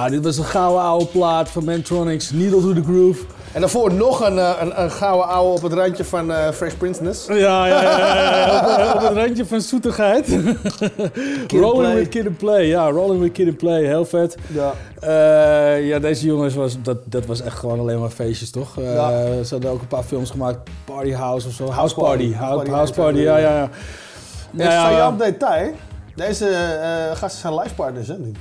Ja, dit was een gouden oude plaat van Mantronics, Needle to the Groove. En daarvoor nog een, eh, een, een gouden ouwe op het randje van eh, Fresh Princeness. Ja, ja, ja, ja, op, op het randje van zoetigheid. rolling with Kid and Play, ja, Rolling with Kid and Play, heel vet. Ja. Eh, ja, deze jongens, was, dat, dat was echt gewoon alleen maar feestjes, toch? Eh, Ja. Ze hadden ook een paar films gemaakt, Party House of zo. House, House Party, Party. House, Party House ja, ja, ja. Ja, Ja, detail. Deze eh, gasten zijn life partners, hè? nu.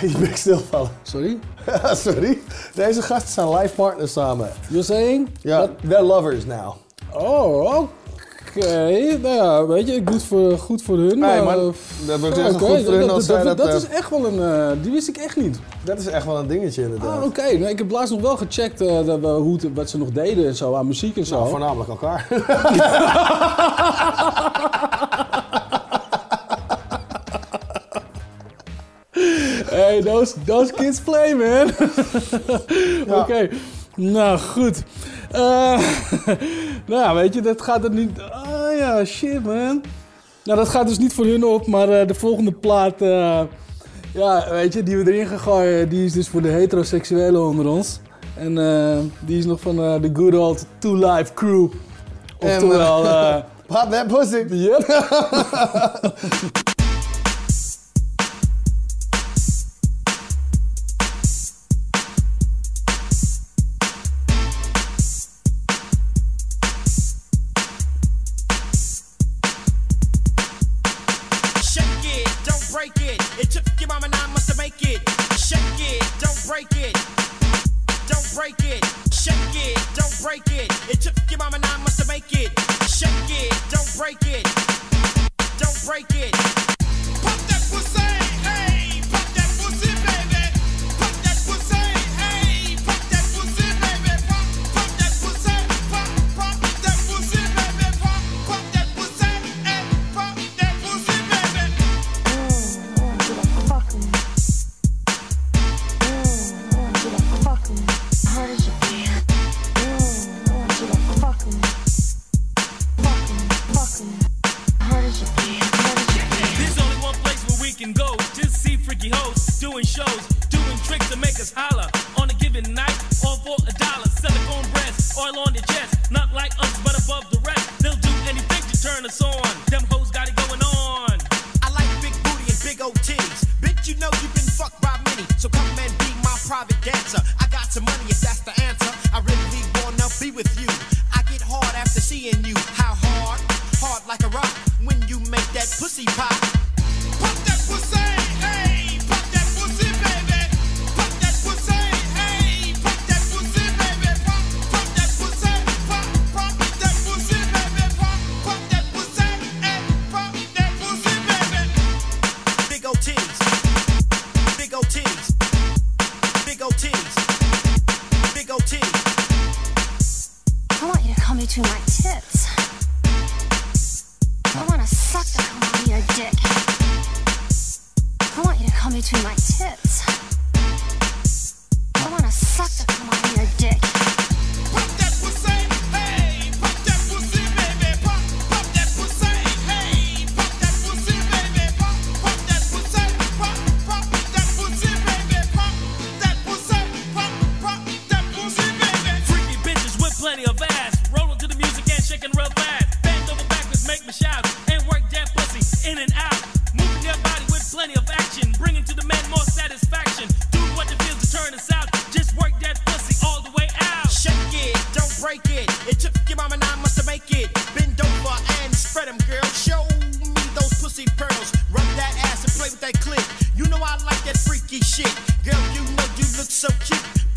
Kijk je bek stilvallen. Sorry? Sorry. Deze gasten zijn life partners samen. You're saying? Ja, they're lovers now. Oh, oké. Nou ja, weet je, ik doe het voor, goed voor hun. Nee, maar, eh, dat wordt echt oké, goed voor hun dat- als dat, dat, dat, dat eh, is echt wel een... eh, die wist ik echt niet. Dat is echt wel een dingetje inderdaad. Ah, oké. Nee, ik heb laatst nog wel gecheckt dat hoe het, wat ze nog deden en zo aan muziek en zo. Nou, voornamelijk elkaar. hey, those, kids play, man. Oké, nou goed. Uh, nou, weet je, dat gaat er niet. Ah oh, ja, shit, man. Nou, dat gaat dus niet voor hun op, maar eh, de volgende plaat. Uh, ja, weet je, die we erin gaan die is dus voor de heteroseksuelen onder ons. En die is nog van de good old Two Life Crew. Oftewel. Pop that pussy. I like that freaky shit. Girl, you know you look so cute.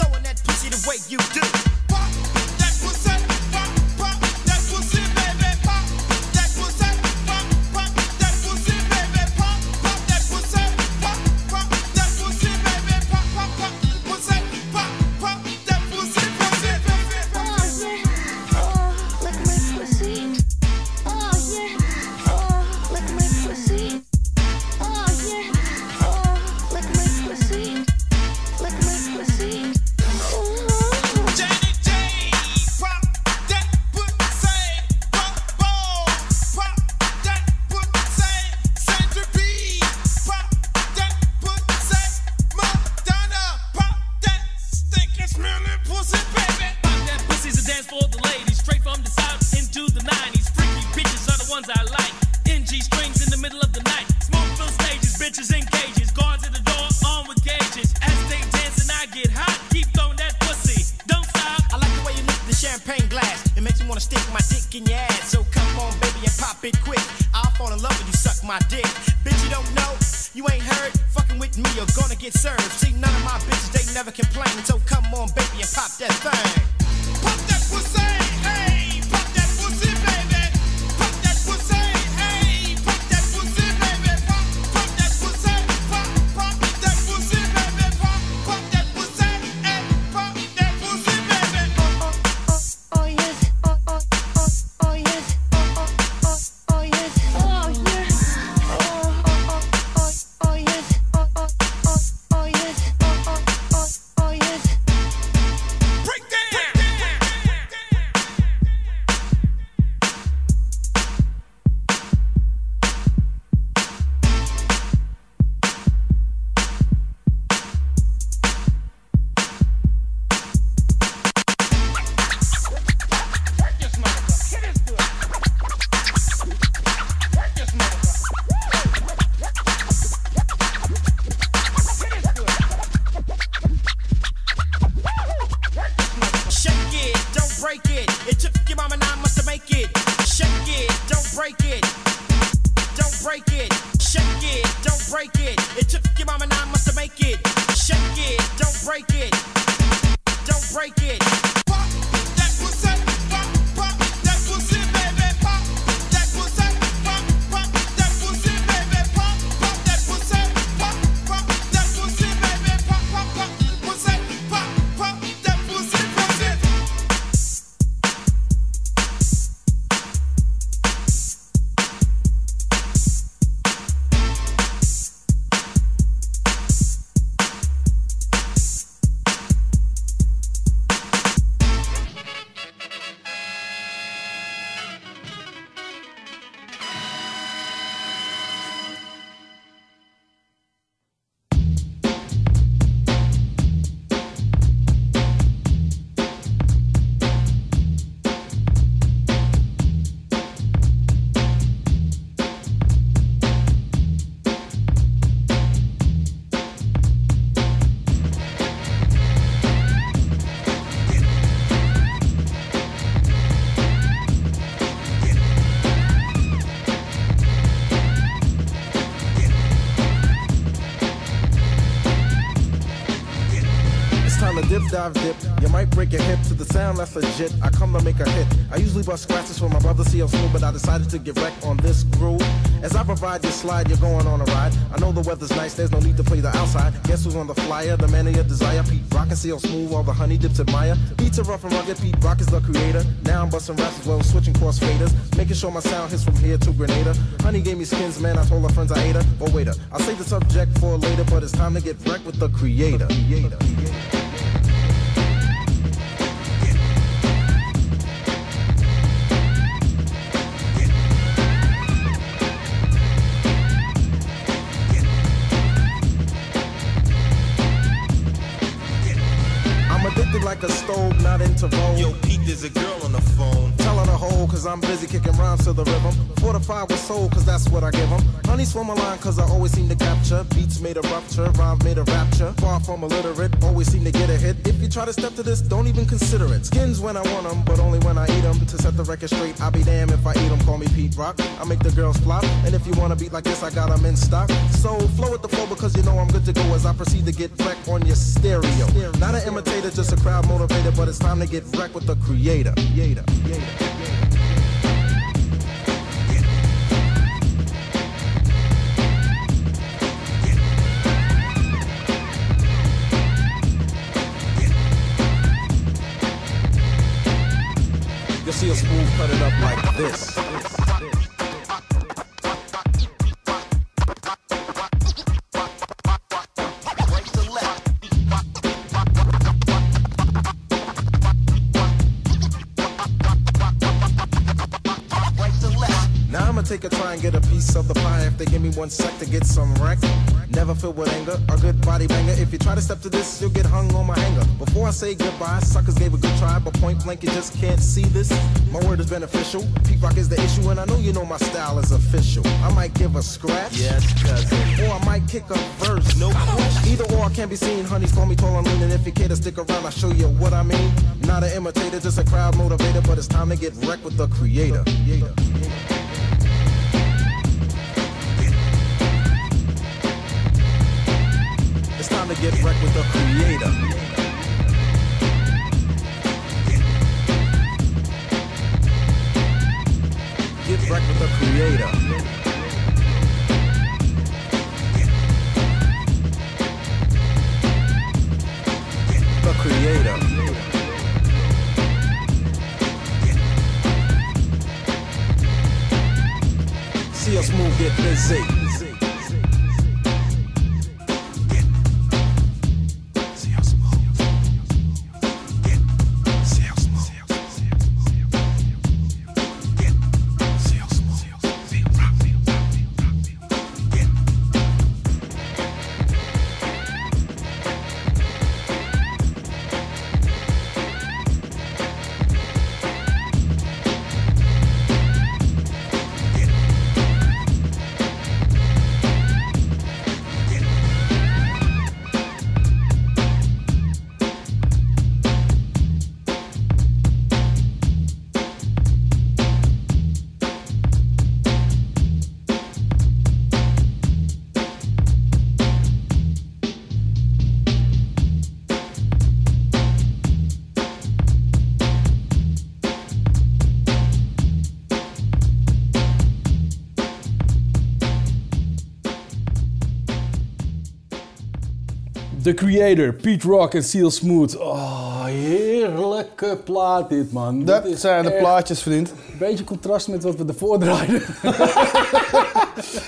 A dip, dive, dip. You might break your hip to the sound that's legit. I come to make a hit. I usually bust scratches for my brother CL Smooth, but I decided to get wrecked on this groove. As I provide your slide, you're going on a ride. I know the weather's nice, there's no need to play the outside. Guess who's on the flyer? The man of your desire. Pete Rock and CL Smooth, all the honey dips admire. Beats are rough and rugged, Pete Rock is the creator. Now I'm busting raps as well switching cross faders. Making sure my sound hits from here to Grenada. Honey gave me skins, man, I told her friends I ate her. But waiter, I'll save the subject for later, but it's time to get wrecked with the creator. creator. I'm not into roll. Yo, there's a girl on the phone. Tell her to cause I'm busy kicking rhymes to the rhythm. Fortified with soul, cause that's what I give them. Honey swim a line, cause I always seem to capture. Beats made a rupture, rhymes made a rapture. Far from illiterate, always seem to get a hit. If you try to step to this, don't even consider it. Skins when I want them, but only when I eat them. To set the record straight, I'll be damned if I eat them. Call me Pete Rock. I make the girls flop. And if you wanna beat like this, I got them in stock. So flow with the flow because you know I'm good to go as I proceed to get wrecked on your stereo. Not an imitator, just a crowd motivator, but it's time to get wrecked with the creator. creator. creator. See a smooth cut it up like this. Me one sec to get some wreck. Never filled with anger, a good body banger. If you try to step to this, you'll get hung on my hanger. Before I say goodbye, suckers gave a good try, but point blank, you just can't see this. My word is beneficial. Pete Rock is the issue, and I know you know my style is official. I might give a scratch. Yes, cousin. Or I might kick a verse. No question. Either or can't be seen. Honeys call me tall and lean, and if you care to stick around, I'll show you what I mean. Not an imitator, just a crowd motivator, but it's time to get wrecked with the creator. creator. Time to get wrecked with the creator. Get wrecked with the creator. The creator. See us move, get busy. The Creator, Pete Rock en Seal Smooth. Oh, heerlijke plaat dit, man. Dat Dit is zijn de plaatjes, vriend. Een beetje contrast met wat we ervoor draaiden.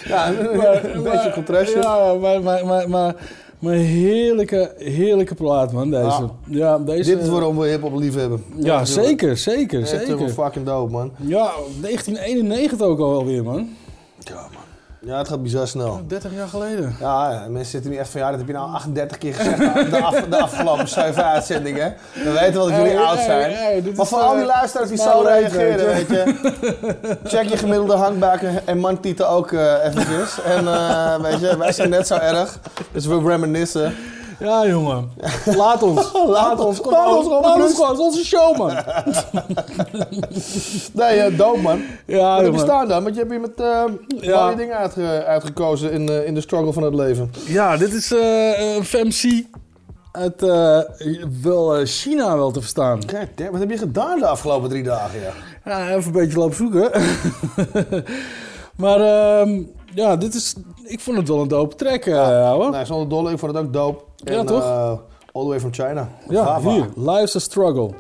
Ja, een, een beetje contrastje. Ja, maar, maar, maar, maar, maar heerlijke, heerlijke plaat, man, deze. Ja. Ja, deze Dit is waarom we hip-hop lief hebben. Ja, zeker, zeker, zeker. helemaal fucking dope, man. Ja, 1991 ook alweer, man. Ja, het gaat bizar snel. 30 jaar geleden. Ja, ja, mensen zitten nu echt van, ja, dat heb je nou 38 keer gezegd de, af, de afgelopen 7 uitzendingen. We weten wel dat jullie Hey, oud zijn. hey, maar voor al die eh, luisteraars die zo reageren, weet je. Check je gemiddelde hangbaken en mantieten ook eh eventjes. En eh, weet je, wij zijn net zo erg. Dus we reminiscen. Ja, jongen. Laat ons. Laat ons. Kom Laat ons gewoon Laat ons onze show, man. Nee, uh, dope man. Ja, Wat heb je staan dan? Want je hebt hier met Ja. mooie dingen uitge- uitgekozen in, eh, in de struggle van het leven. Ja, dit is een FMC uit wel China wel te verstaan. Kijk, wat heb je gedaan de afgelopen drie dagen? Ja? Ja, even een beetje lopen zoeken. maar ehm, ja, dit is, ik vond het wel een dope track, eh ouwe. Nee, zonder dolle, ik vond het ook dope. Ja, En, toch? eh, all the way from China. Ja, hier. Life's a Struggle.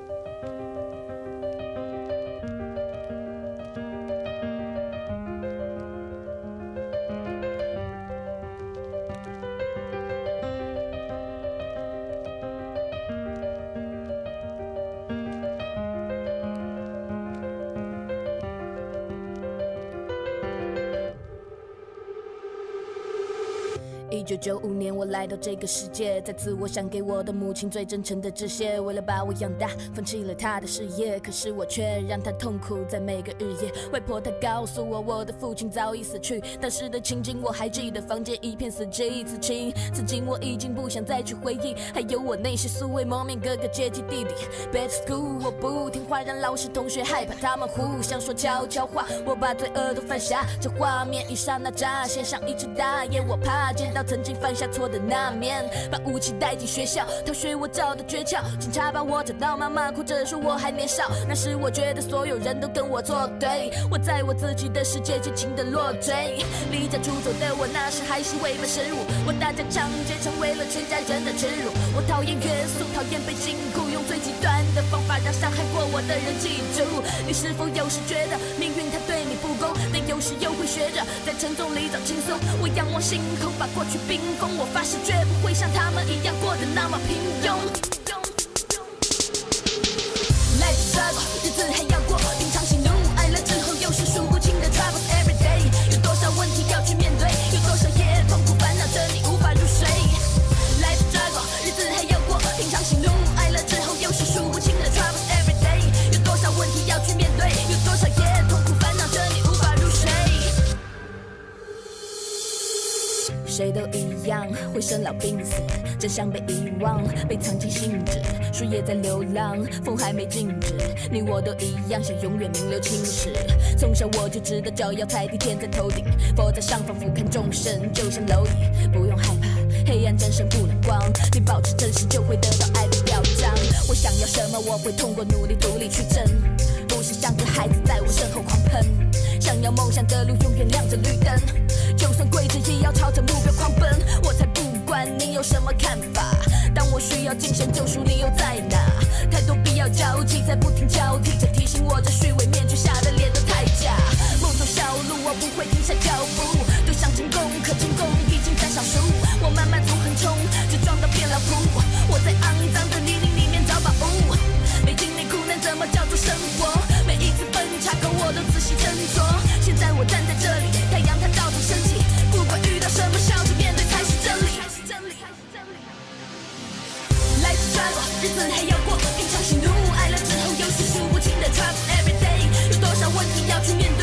九五年，我来到这个世界，在此我想给我的母亲最真诚的致谢。为了把我养大，放弃了她的事业，可是我却让她痛苦在每个日夜。外婆她告诉我，我的父亲早已死去，当时的情景我还记得，房间一片死寂。此情此景我已经不想再去回忆，还有我那些素未谋面哥哥姐姐弟弟。Bad school，我不听话，让老师同学害怕，他们互相说悄悄话，我把罪恶都犯下，这画面一刹那乍现，像一只大雁。我怕见到曾经犯下错的那面，把武器带进学校，逃学我找的诀窍。警察把我找到，妈妈哭着说我还年少。那时我觉得所有人都跟我作对，我在我自己的世界尽情的落坠。离家出走的我，那时还是未满十五，我大家抢劫成为了全家人的耻辱。我讨厌约束，讨厌被禁锢，用最极端的方法让伤害过我的人记住。你是否有时觉得命运它，有时又会学着在沉重里找轻松？我仰望星空，把过去冰封，我发誓绝不会像他们一样过得那么平庸。Let's struggle，日子还谁都一样会生老病死，真相被遗忘，被藏进信纸。树叶在流浪，风还没静止，你我都一样，想永远名留青史。从小我就知道脚要踩地，天在头顶，佛在上方俯瞰众生，就像蝼蚁，不用害怕。黑暗战胜不了光，你保持真实就会得到爱的表彰。我想要什么，我会通过努力独立去争，不是像个孩子在我身后狂喷。想要梦想的路永远亮着绿灯，就算跪着也要朝着目标狂奔。我才不管你有什么看法，当我需要精神救赎，你又在哪？太多必要交集，在不停交替着提醒我，这虚伪面具下的脸都太假。梦中小路，我不会停下脚步，都想成功，可成功已经在少数。我慢慢从横冲，直撞到变老谱。我在肮脏的泥泞里面找宝物，没经历苦难怎么叫做生活？每一次分岔口我都仔细斟酌。现在我站在这里，日子还要过，平常喜怒哀乐之后又是数不清的 trouble every day。有多少问题要去面对，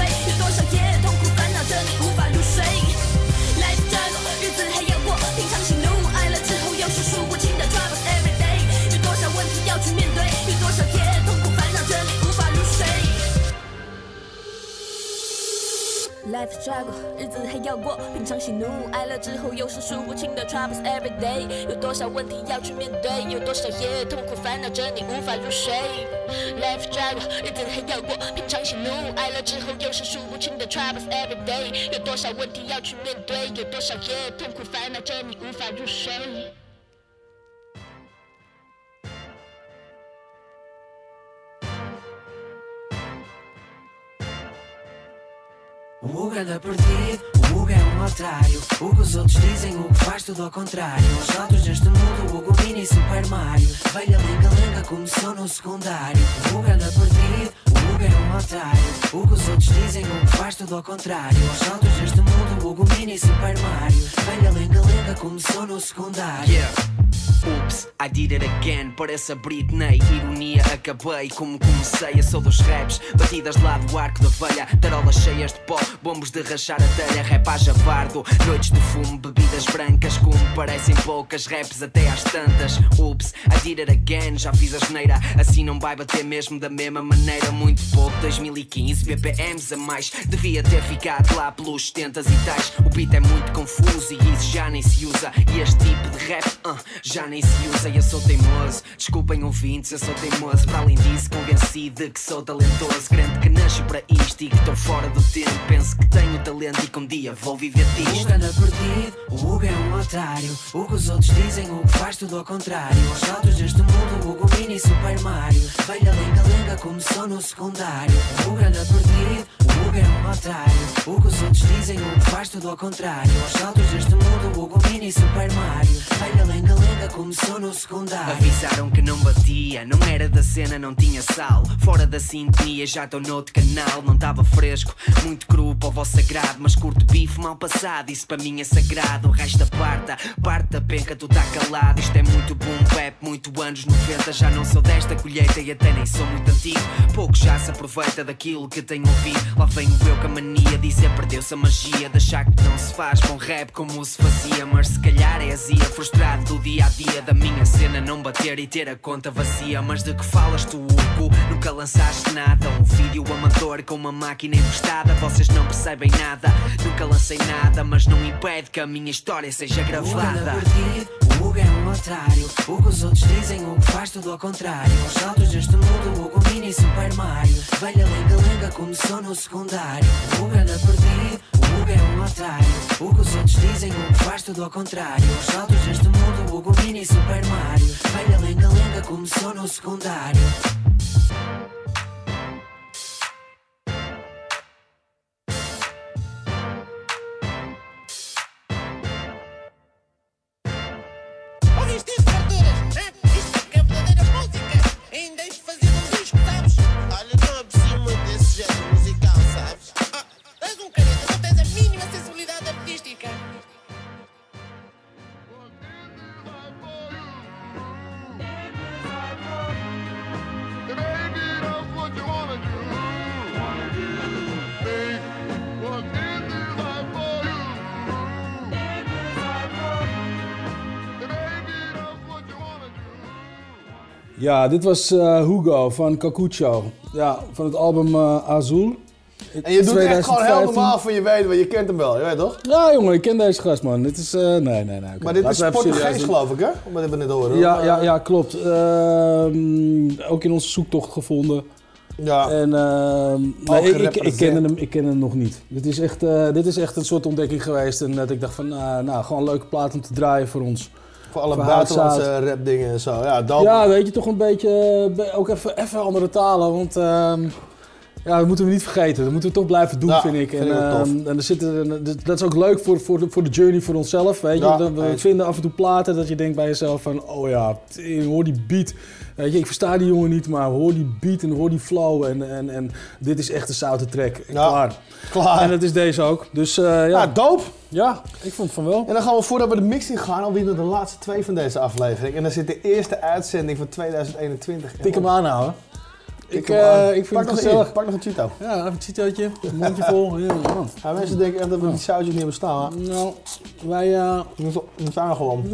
Life struggle，日子还要过，平常喜怒哀乐之后又是数不清的 troubles every day。有多少问题要去面对，有多少夜痛苦烦恼着你无法入睡。Life struggle，日子还要过，平常喜怒哀乐之后又是数不清的 troubles every day。有多少问题要去面对，有多少夜痛苦烦恼着你无法入睡。O Hugo anda perdido, o Hugo é um otário. O que os outros dizem, o que faz tudo ao contrário. Os altos neste mundo, o Hugo mini Super Mario. Velha lenga-lenga começou no secundário. O Hugo anda perdido, o Hugo é um otário. O que os outros dizem, o que faz tudo ao contrário. Os altos neste mundo, o Hugo mini Super Mario. Velha lenga-lenga começou no secundário. Yeah. Oops, I did it again. Parece a Britney. Ironia, acabei como comecei. Eu sou dos raps, batidas lá do arco da velha. Tarolas cheias de pó, bombos de rachar a telha. Rap a javardo, noites de fumo, bebidas brancas. Como parecem poucas, raps até às tantas. Oops, I did it again. Já fiz a geneira, assim não vai bater mesmo da mesma maneira. Muito pouco, 2015, BPMs a mais. Devia ter ficado lá pelos 70 e tais. O beat é muito confuso e isso já nem se usa. E este tipo de rap, uh, já nem se usa eu sou teimoso. Desculpem ouvintes, eu sou teimoso. Para além disso, convencido de que sou talentoso. Crente que nasci para isto e que estou fora do tempo. Penso que tenho talento e que um dia vou viver O disto. Hugo anda perdido, o Hugo é um otário. O que os outros dizem, o que faz tudo ao contrário. Aos saltos deste mundo, o Hugo mini Super Mario. Velha lenga-lenga começou no secundário. O Hugo anda perdido, o Hugo é um otário. O que os outros dizem, o que faz tudo ao contrário. Aos saltos deste mundo, o Hugo mini Super Mario. Velha lenga-lenga começou no secundário. Avisaram que não batia, não era da cena, não tinha sal. Fora da sintonia, já estou noutro canal. Não estava fresco, muito cru para o vosso sagrado. Mas curto bife mal passado, isso para mim é sagrado. O resto da parta, parte penca, tu tá calado. Isto é muito boom bap, muito anos 90. Já não sou desta colheita e até nem sou muito antigo. Pouco já se aproveita daquilo que tenho ouvido. Lá vem o eu com a mania, dizer perdeu-se a magia. De achar que não se faz com rap como se fazia. Mas se calhar é azia, frustrado do dia a dia. Da minha cena não bater e ter a conta vazia. Mas de que falas tu, Hugo? Nunca lançaste nada. Um vídeo amador com uma máquina emprestada. Vocês não percebem nada. Nunca lancei nada, mas não impede que a minha história seja gravada. o Hugo é um otário. O que os outros dizem, o que faz tudo ao contrário. Aos saltos deste mundo, o Hugo mini Super Mario. Velha lenga-lenga começou no secundário. O Hugo anda perdido, o Hugo é um otário. O que os outros dizem, o que faz tudo ao contrário. Aos saltos deste mundo, o mini Super Mario. Velha lenga-lenga começou no secundário. Ja, dit was eh, Hugo van Kakucho. Ja, van het album eh, Azul. En je doet echt gewoon heel 2015. normaal van je weet, want je kent hem wel, je weet toch? Ja, jongen, ik ken deze gast, man. Dit is... eh, nee, nee, nee. Maar dit Laten is Portugees geloof ik, hè? Wat we net horen. Ja, Eh, ja, ja, klopt. Ehm, ook in onze zoektocht gevonden. Ja. En Al nee, ik, ik, kende hem, ik kende hem nog niet. Dit is, echt, dit is echt een soort ontdekking geweest. En dat ik dacht van, nou, nou, gewoon een leuke plaat om te draaien voor ons. Voor alle buitenlandse Houtzaad. rap dingen en zo. Ja, dope. Ja, weet je, toch een beetje, eh, ook even, even andere talen, want ehm, ja, dat moeten we niet vergeten. Dat moeten we toch blijven doen, Ja, vind ik. vind en, ehm, en er zitten, en dat is ook leuk voor, voor, de, voor de journey voor onszelf, weet je. Ja, we vinden af en toe platen dat je denkt bij jezelf van, oh ja, hoor die beat. Weet je, ik versta die jongen niet, maar hoor die beat en hoor die flow. En, en, en dit is echt een zoute track. Klaar. klaar. En dat is deze ook. Dus eh, ja. Ja, dope. Ja, ik vond van wel. En dan gaan we voordat we de mix in gaan alweer naar de laatste twee van deze aflevering. En dan zit de eerste uitzending van 2021. Tik hem aan, houden. Tik Ik, eh, ik vind Pak het nog gezellig. een- Pak nog een Cheeto. Ja, even een Cheetootje, een mondje vol. Ja. Ja, mensen denken echt dat we die sausjes niet hebben staan. Nou, wij... eh We staan gewoon.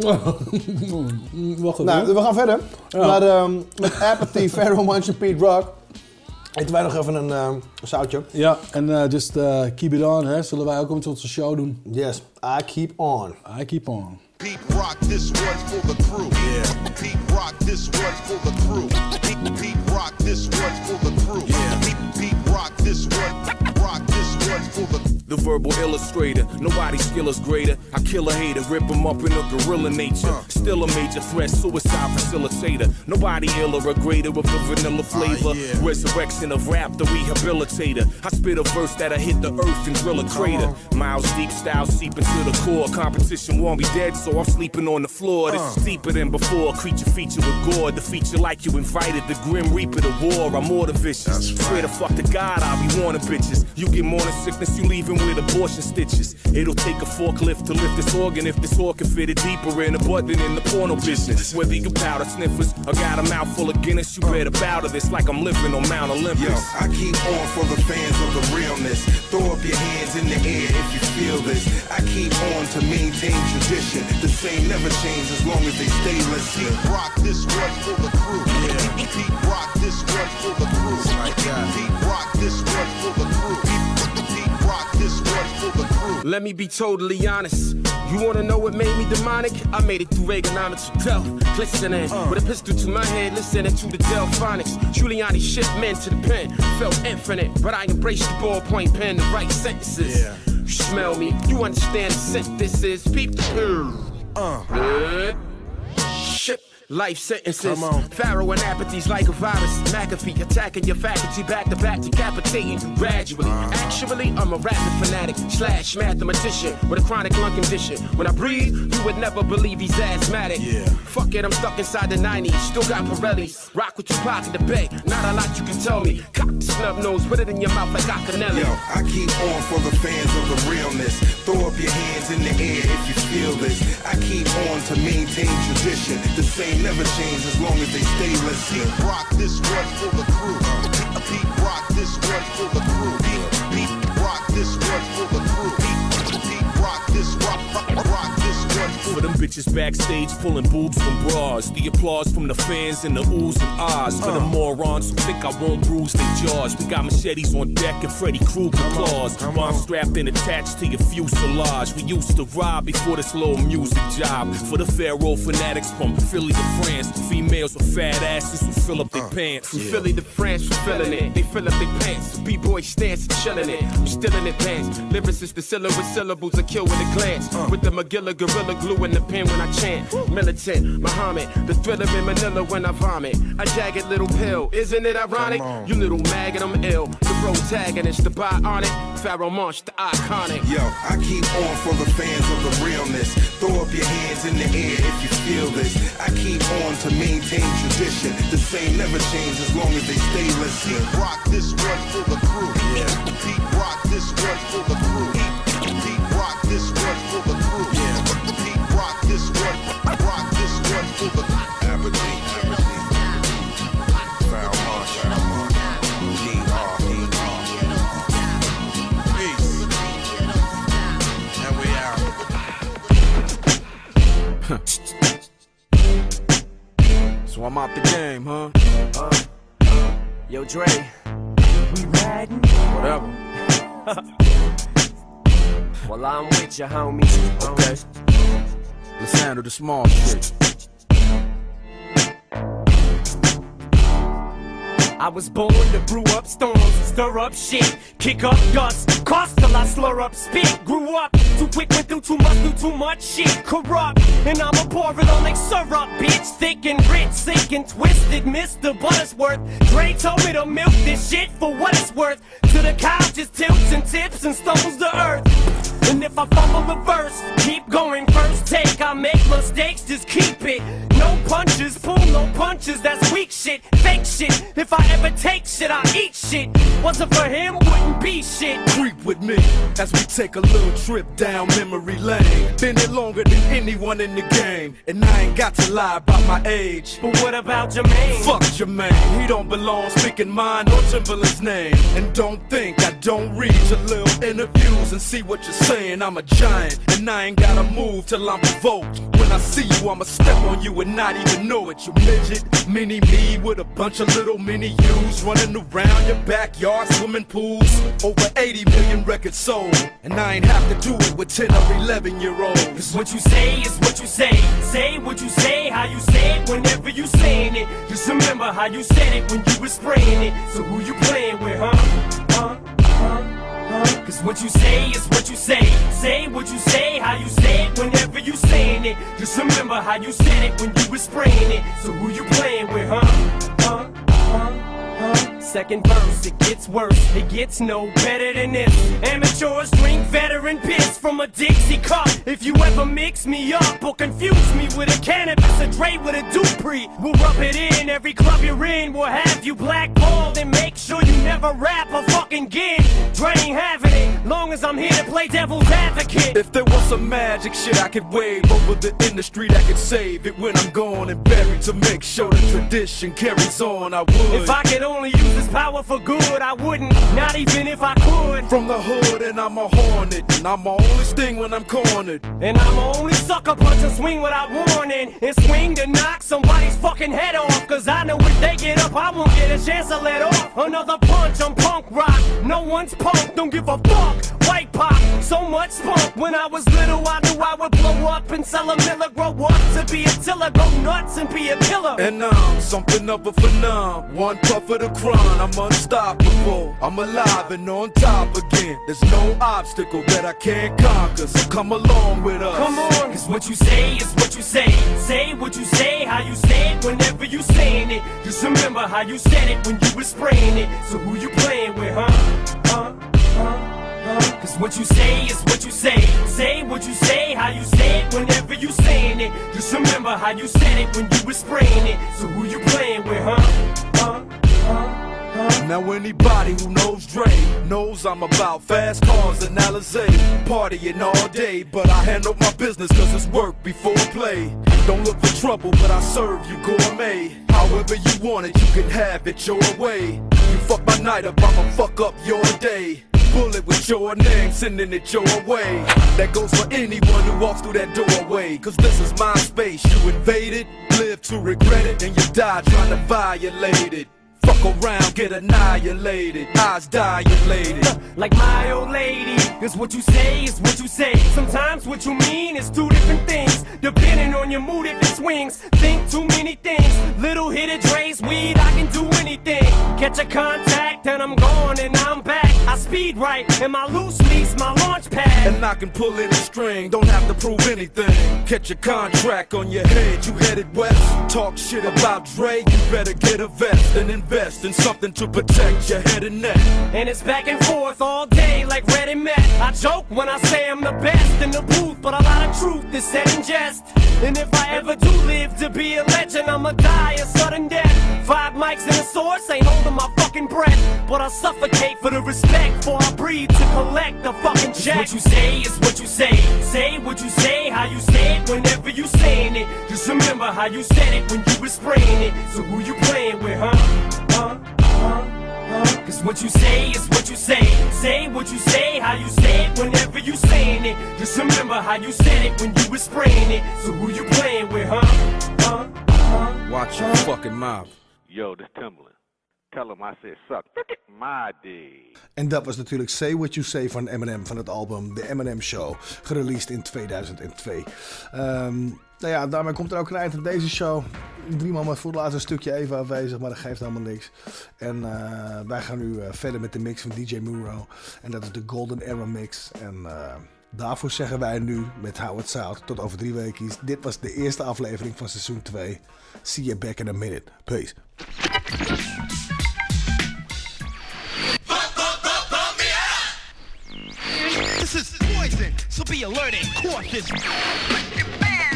Wacht Nou, even. we gaan verder. Maar ehm, met Apathy, Pharaoh Munch en Pete Rock. Eten wij nog even een ehm, een zoutje. Ja, en eh, just eh, keep it on, hè. Zullen wij ook met onze show doen? Yes, I keep on. I keep on. Pete Rock, this one's for the crew. Yeah. Pete Rock, this one's for the crew. Pete, Pete Rock, this one's for the crew. Yeah. Pete, Pete Rock, this one. Rock, this one's for the The verbal illustrator, nobody's skill is greater. I kill a hater, rip him up in a gorilla nature. Still a major threat, suicide facilitator. Nobody iller or greater with the vanilla flavor. Resurrection of rap, the rehabilitator. I spit a verse that'll hit the earth and drill a crater. Miles deep style seeping to the core. Competition won't be dead, so I'm sleeping on the floor. This is deeper than before. Creature feature with gore. The feature like you invited. The grim reaper, to war. I'm more than vicious. Swear to fuck to God, I'll be warning bitches. You get morning sickness, you leaving with abortion stitches. It'll take a forklift to lift this organ if this organ fitted deeper in the butt than in the porno business. Whether you powder sniffers or got a mouthful of Guinness, you better bow to this like I'm living on Mount Olympus. Yo, I keep on for the fans of the realness. Throw up your hands in the air if you feel this. I keep on to maintain tradition. The same never change as long as they stay listening. Pete Rock, this one's for the crew. Yeah. Pete Rock, this one's for the crew. Pete Rock, this one's for the crew. This one's for the crew. Let me be totally honest. You wanna know what made me demonic? I made it through Reaganomics with Del, glistening. With a pistol to my head, listening to the Delfonics. Giuliani shipped men to the pen, felt infinite. But I embraced the ballpoint pen to write sentences. You smell me, you understand the scent this is. Peep the. Uh. Good. Life sentences, Pharaoh and apathy's like a virus. McAfee attacking your faculty back to back, decapitating you gradually. Actually, I'm a rapid fanatic slash mathematician with a chronic lung condition. When I breathe, you would never believe he's asthmatic. Yeah. Fuck it, I'm stuck inside the 90s. Still got Pirellis. Rock with Tupac in the bay. Not a lot you can tell me. Cock the snub nose, put it in your mouth like Acanelli. Yo, I keep on for the fans of the realness. Throw up your hands in the air if you feel this. I keep on to maintain tradition. The same never change as long as they stay listening. Rock this one for the crew. Pete rock this one for the crew. Pete rock this one for the crew. For them bitches backstage pulling boobs from bras. The applause from the fans and the oohs and ahs. For the uh. morons who think I won't bruise their jaws. We got machetes on deck and Freddy Krueger claws. Bomb strapped and attached to your fuselage. We used to ride before this little music job. For the Pharaoh fanatics from Philly to France. Females with fat asses who fill up their uh, pants. From Philly to France, we feeling it. They fill up their pants. B-boy stance chilling it. I'm still in advance. Lyricist, the syllable with syllables, I kill with a glance. Uh. With the Magilla gorilla glue in the pen when I chant. Militant, Muhammad, the thriller in Manila when I vomit. A jagged little pill, isn't it ironic? You little maggot, I'm ill. The protagonist, the bionic. Pharaoh Monch, the iconic. Yo, I keep on for the fans of the realness. Throw up your hands in the air if you feel this. I keep on to maintain tradition. The same never change as long as they stay listening. Rock this one for the crew. Pete rock this one for the crew. Pete rock this one for the crew. So I'm out the game, huh? Yo, Dre. We riding? Whatever. well, I'm with you, homie. Okay. Let's handle the small shit. I was born to brew up storms, stir up shit, kick up dust, cost till I slur up spit. Grew up too quick, went through too much, do too much shit, corrupt. And I'ma pour it on like syrup, bitch. Thick and rich, sick and twisted, Mr. Buttersworth. Dre told me to milk this shit for what it's worth. To the cow just tilts and tips and stumbles to earth. And if I fumble the verse, keep going first take. I make mistakes, just keep it. No punches, pull no punches, that's weak shit, fake shit. If I ever take shit, I eat shit. Wasn't for him, wouldn't be shit. Creep with me as we take a little trip down memory lane. Been it longer than anyone in the game, and I ain't got to lie about my age. But what about Jermaine? Fuck Jermaine, he don't belong speaking mine or Timbaland's name. And don't think I don't read your little interviews and see what you're saying. I'm a giant, and I ain't gotta move till I'm provoked. When I see you, I'ma step on you and not even know it. You midget, mini me with a bunch of little mini yous running around your backyard, swimming pools. Over 80 million records sold, and I ain't have to do it with 10 or 11 year olds. Cause what you say is what you say. Say what you say, how you say it whenever you saying it. Just remember how you said it when you was spraying it. So who you playing with, huh? Cause what you say is what you say. Say what you say, how you say it whenever you saying it. Just remember how you said it when you was spraying it. So who you playing with, huh? Huh? Huh? Second verse, it gets worse, it gets no better than this. Amateurs drink veteran piss from a Dixie cup. If you ever mix me up or confuse me with a cannabis, a Dre with a Dupri, we'll rub it in. Every club you're in we'll have you blackballed and make sure you never rap a fucking gig. Dre ain't having it, long as I'm here to play devil's advocate. If there was some magic shit I could wave over the industry that could save it when I'm gone and buried to make sure the tradition carries on, I would. If I could only use this power for good, I wouldn't. Not even if I could. From the hood, and I'm a hornet, and I'm only sting when I'm cornered. And I'm only sucker punch and swing without warning. And swing to knock somebody's fucking head off. Cause I know if they get up, I won't get a chance to let off. Another punch, I'm punk rock. No one's punk, don't give a fuck. white pop, so much spunk. When I was little, I knew I would blow up and sell a miller, grow up to be a tiller, go nuts and be a killer. And I'm something of a phenom. One puff of the crown, I'm unstoppable. I'm alive and on top again. There's no obstacle that I can't conquer. So come along with us. Come on, cause what you say is what you say. Say what you say, how you say it, whenever you saying it. Just remember how you said it when you was spraying it. So who you playing with, huh? Huh? Huh? Huh? Cause what you say is what you say. Say what you say, how you say it, whenever you saying it. Just remember how you said it when you was spraying it. So who you playing with, huh? Huh? Huh? Now anybody who knows Dre knows I'm about fast cars and Alizé. Partying all day, but I handle my business cause it's work before play. Don't look for trouble, but I serve you gourmet. However you want it, you can have it your way. You fuck my night up, I'ma fuck up your day. Bullet with your name, sending it your way. That goes for anyone who walks through that doorway. Cause this is my space, you invaded Live to regret it, and you die trying to violate it Fuck around, get annihilated, eyes dilated. like my old lady. Cause what you say is what you say. Sometimes what you mean is two different things. Depending on your mood, if it swings. Think too many things. Little hit of Dre's weed, I can do anything. Catch a contact and I'm gone and I'm back. I speed right and my loose lease, my launch pad. And I can pull any string, don't have to prove anything. Catch a contract on your head, you headed west. Talk shit about Dre, you better get a vest and invest in something to protect your head and neck. And it's back and forth all day like Red and Meth. I joke when I say I'm the best in the booth, but a lot of truth is said in jest. And if I ever do live to be a legend, I'ma die a sudden death. Five mics and a source, ain't holding my fucking breath. But I suffocate for the respect, for I breathe to collect the fucking check. What you say is what you say. Say what you say, how you say it, whenever you saying it. Just remember how you said it when you was spraying it. So who you playing with, huh? Huh? Huh? Huh? Cause what you say is what you say. Say what you say, how you say it, whenever you saying it. Just remember how you said it when you was spraying it. So who you playing with, huh? Huh? Huh? Watch your fucking mouth. Yo, this Timbaland. Tell him I said suck. My day. En dat was natuurlijk Say What You Say van Eminem van het album The Eminem Show, gereleased in 2002. Ehm, nou ja, daarmee komt er ook een eind aan deze show. Drie man voor het laatste stukje even afwezig, maar dat geeft helemaal niks. En eh, wij gaan nu eh, verder met de mix van DJ Muro. En dat is de Golden Era Mix. En eh, daarvoor zeggen wij nu met Howard South tot over drie weken. Dit was de eerste aflevering van seizoen 2. See you back in a minute. Peace.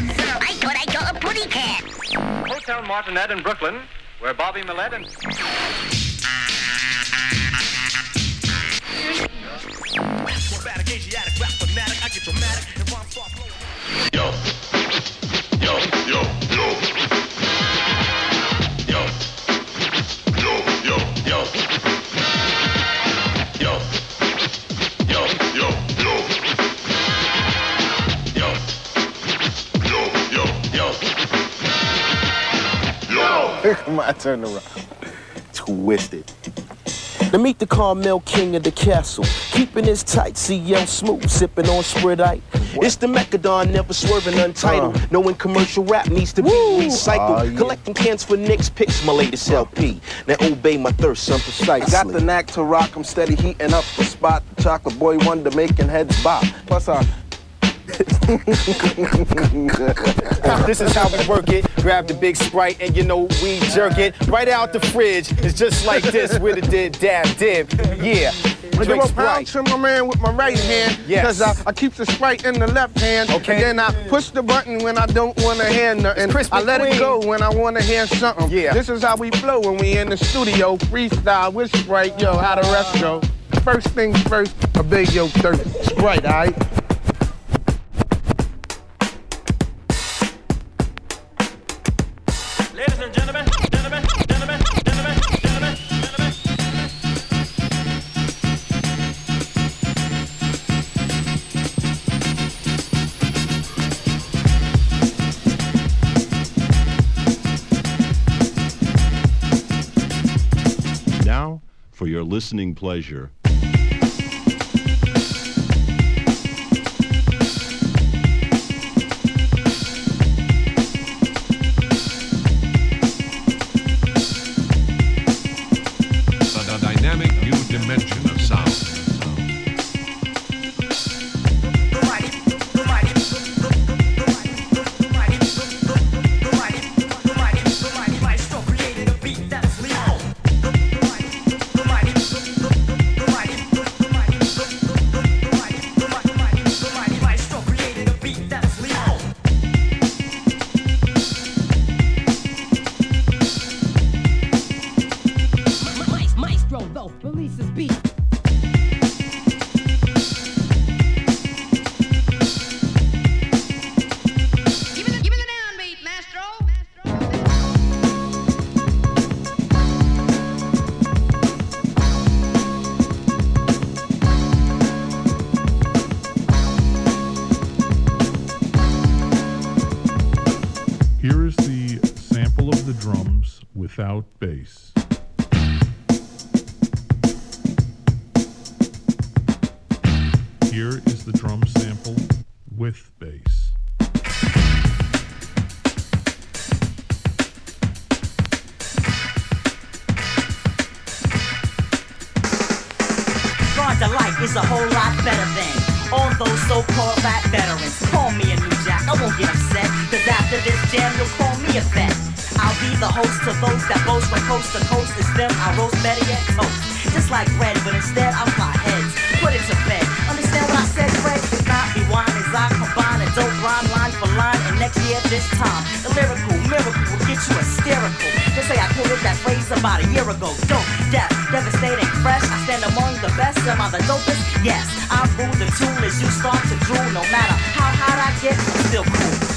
I thought I saw a putty cat. Hotel Martinet in Brooklyn, where Bobby Millett and Acrobatic, Asiatic, rap fanatic, I get dramatic and rhyme start flowing. Yo. Yo, yo, yo. Yo. My turn around. Twisted. To meet the Carmel King of the castle, keeping his tight, CL smooth, sipping on Spritite. It's the Mecca Don, never swerving untitled. Knowing commercial rap needs to be recycled. Ah, yeah. Collecting cans for Nick's picks, my latest LP. Now obey my thirst, son, precisely. I got the knack to rock, I'm steady heating up the spot. The chocolate boy wonder making heads bop. Plus I This is how we work it. Grab the big sprite and you know we jerk it right out the fridge. It's just like this with a did dab dib. Yeah. I give a pound to my man with my right hand. Yes. Cause I, I keep the sprite in the left hand. Okay. And then I push the button when I don't wanna hear nothing. Crispy I let it go when I wanna hear something. Yeah. This is how we flow when we in the studio. Freestyle with Sprite, yo, how the rest go. First things first, I beg yo thirst. Sprite, alright? Listening pleasure, is a whole lot better than all those so-called rap veterans. Call me a new jack, I won't get upset, cause after this jam you'll call me a vet. I'll be the host to those that boast from coast to coast. It's them, I roast better yet toast. Just like bread, but instead I fly heads, put it to bed. Understand what I said, Fred? It's not rewind as I combine a dope rhyme line for line, and next year this time, the lyrical miracle will get you hysterical. Just say I quoted that phrase about a year ago. Dope, death, devastating, fresh. I stand among the best. Am I the dopest? Yes, I rule the tool as you start to drool. No matter how hot I get, I'm still cool.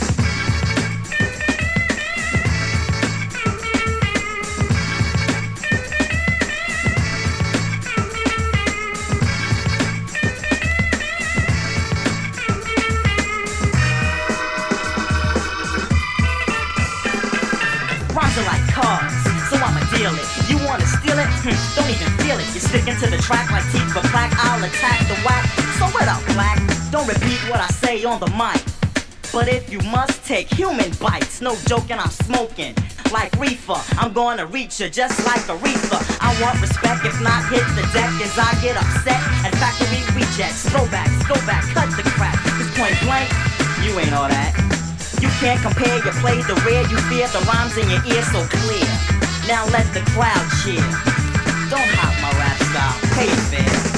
To the track like teeth for plaque. I'll attack the whack. So what up, black? Don't repeat what I say on the mic. But if you must take human bites, no joking, I'm smoking. Like reefer, I'm gonna reach you just like a reefer. I want respect, if not hit the deck as I get upset. And factory rejects, throwbacks, go back, cut the crap. Cause point blank, you ain't all that. You can't compare, your play to rare, you fear the rhymes in your ear so clear. Now let the crowd cheer. Don't hop my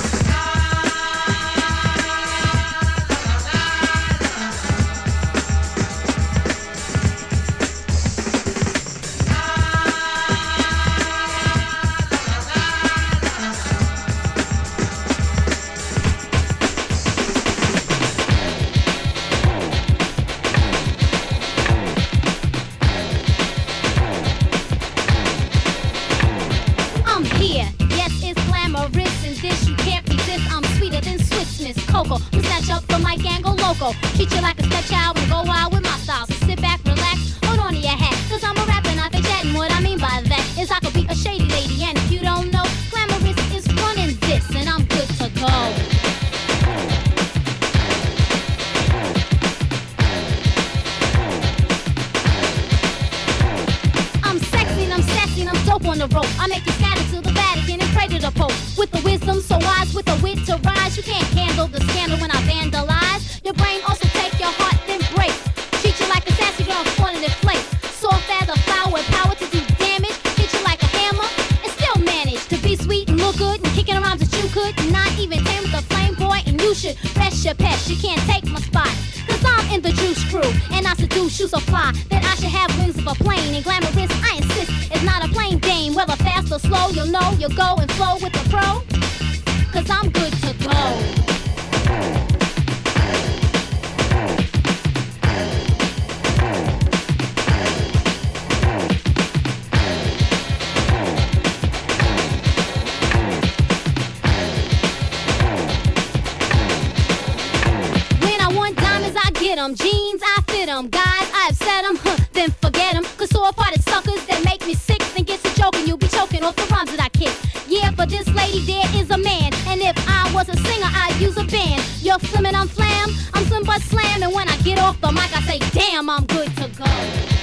go.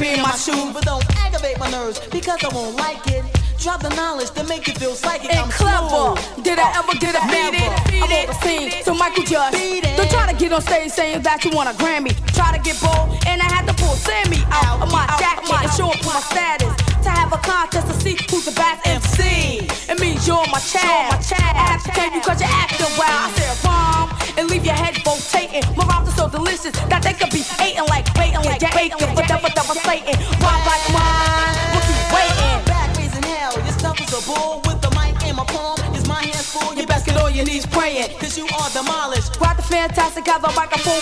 Be in my shoes. but don't aggravate my nerves because I won't like it. Drop the knowledge to make you feel psychic. and I'm clever. smooth. Did I ever get defeated? I'm on the scene, so Michael just don't try to get on stage saying that you want a Grammy. Try to get bold, and I had to pull Sammy out of my jacket and show up my status. To have a contest to see who's the best MC. It means you're my child. I have to tell you cause you're acting wild. I said bomb and leave your head rotating. My rhymes are so delicious that they could be eating like bacon, like bacon, but never devastating. Rhymes like mine, we'll keep waiting. Back raising hell, your stuff is a bull with the mic in my palm. Is my hands full? You best get on your knees praying. Cause you are demolished. Rock the fantastic, have the microphone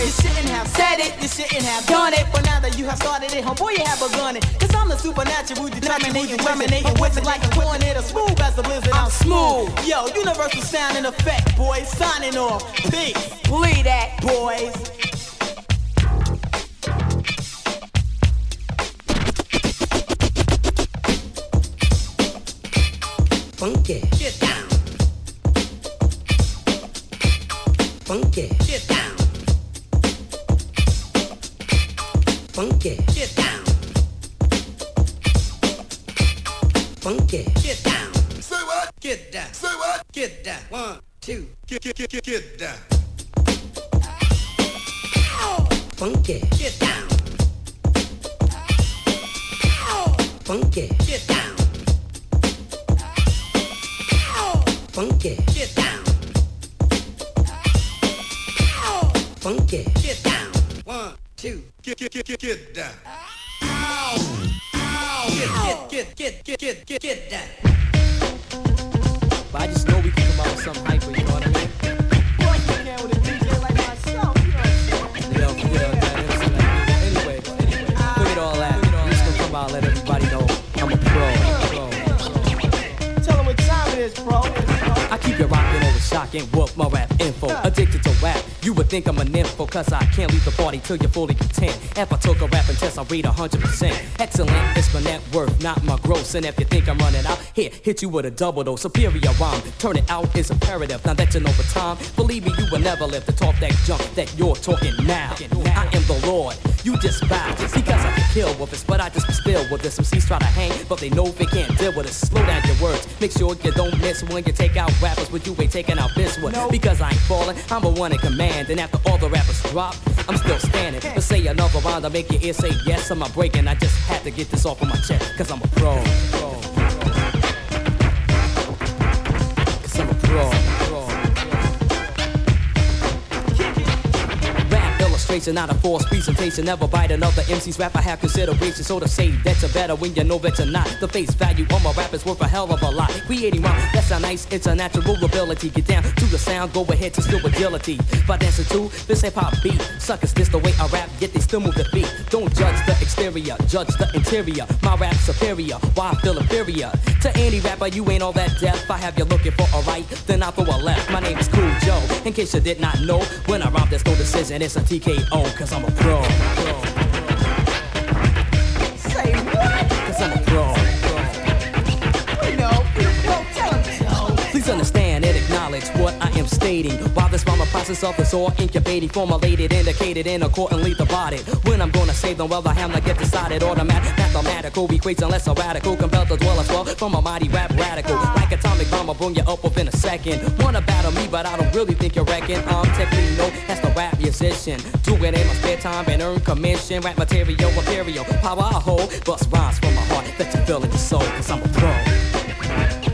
You shouldn't have said it, you shouldn't have done it. But now that you have started it, homeboy, you have begun it. Cause I'm the supernatural, determinating, terminating, wizard like a tornado, smooth as a blizzard. I'm smooth. Yo, universal sound in effect, boys. Signing off. Peace. Believe that. Boys. Funky. Get down. Funky. Get down. Funky. Get down. Funky. Get down. Say what? Get down. Say what? Get down. One, two. Get, get, get, get, get down. Funky. Get down. Funky. Get down. Funky. Get down. Funky. Get down. One, two. Get, get, get, get, get down. Get, get, get, get, get, get, get down. But I just know we can come out with something hyper, the whoop my rap think I'm a info, cause I can't leave the party till you're fully content. If I took a rapping test, I rate 100%. Excellent, it's my net worth, not my gross. And if you think I'm running out, here, hit you with a double though. Superior rhyme, turn it out is imperative. Now that you know the time, believe me, you will never live to talk that junk that you're talking now. I am the Lord, You just bow because I can kill with this, but I just be still with this. Some C's try to hang, but they know they can't deal with it. Slow down your words, make sure you don't miss when you take out rappers, but you ain't taking out this one. Because I ain't falling, I'm a one in command, and after all the rappers drop, I'm still standing. But say another round, I make your ear say yes, I'm not breaking. I just had to get this off of my chest, cause I'm a pro. Rap illustration, not a false presentation. Never bite another MC's rap. I have consideration, so to say that you're better when you know that you're not. The face value on my rap is worth a hell of a lot. Creating rhyme, that's a nice, it's a natural ability. Get down to the sound, go ahead to still agility. By dancing to this hip hop beat, suckers, this the way I rap, yet they still move the feet. Don't judge the exterior, judge the interior. My rap superior, why I feel inferior to any rapper. You ain't all that deaf. I have you looking for a right, then I throw a left. My name is Cool Joe. In case you did not know, when I rhyme, there's no decision. It's a TKO, cause I'm a pro. Say what? Cause I'm a pro. We know. Tell him, Joe. Please understand and acknowledge what I am stating. While this rhyme a process of the all incubating, formulated, indicated, and accordingly divided. When I'm gonna say them, well, I have not yet decided. Automatic, mathematical, equates unless a radical, compelled to dwell as well from a mighty rap radical. Like atomic bomb, I'll bring you up within a second. Wanna battle me, but I don't really think you reckon. I'm technically no, that's the rap musician. Do it in my spare time and earn commission. Rap material, imperial, power I hold. Bust rhymes from my heart that you feel in your soul, cause I'm a pro.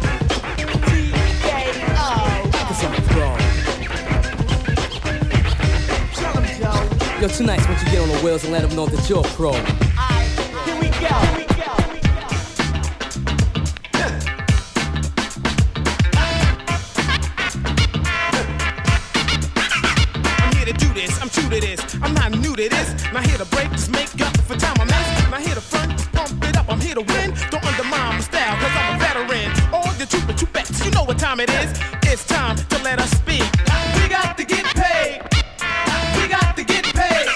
Cause I'm pro. Yo, nice once you get on the wheels and let them know that you're pro. Here we go. Here. I'm here to do this, I'm true to this. I'm not new to this. Here to break, just make up for time I missed. Not here to front, pump it up. I'm here to win. Don't undermine my style, cause I'm a veteran. All the trooper troopettes, you know what time it is. It's time to let us speak. We got to get paid. We got to get paid.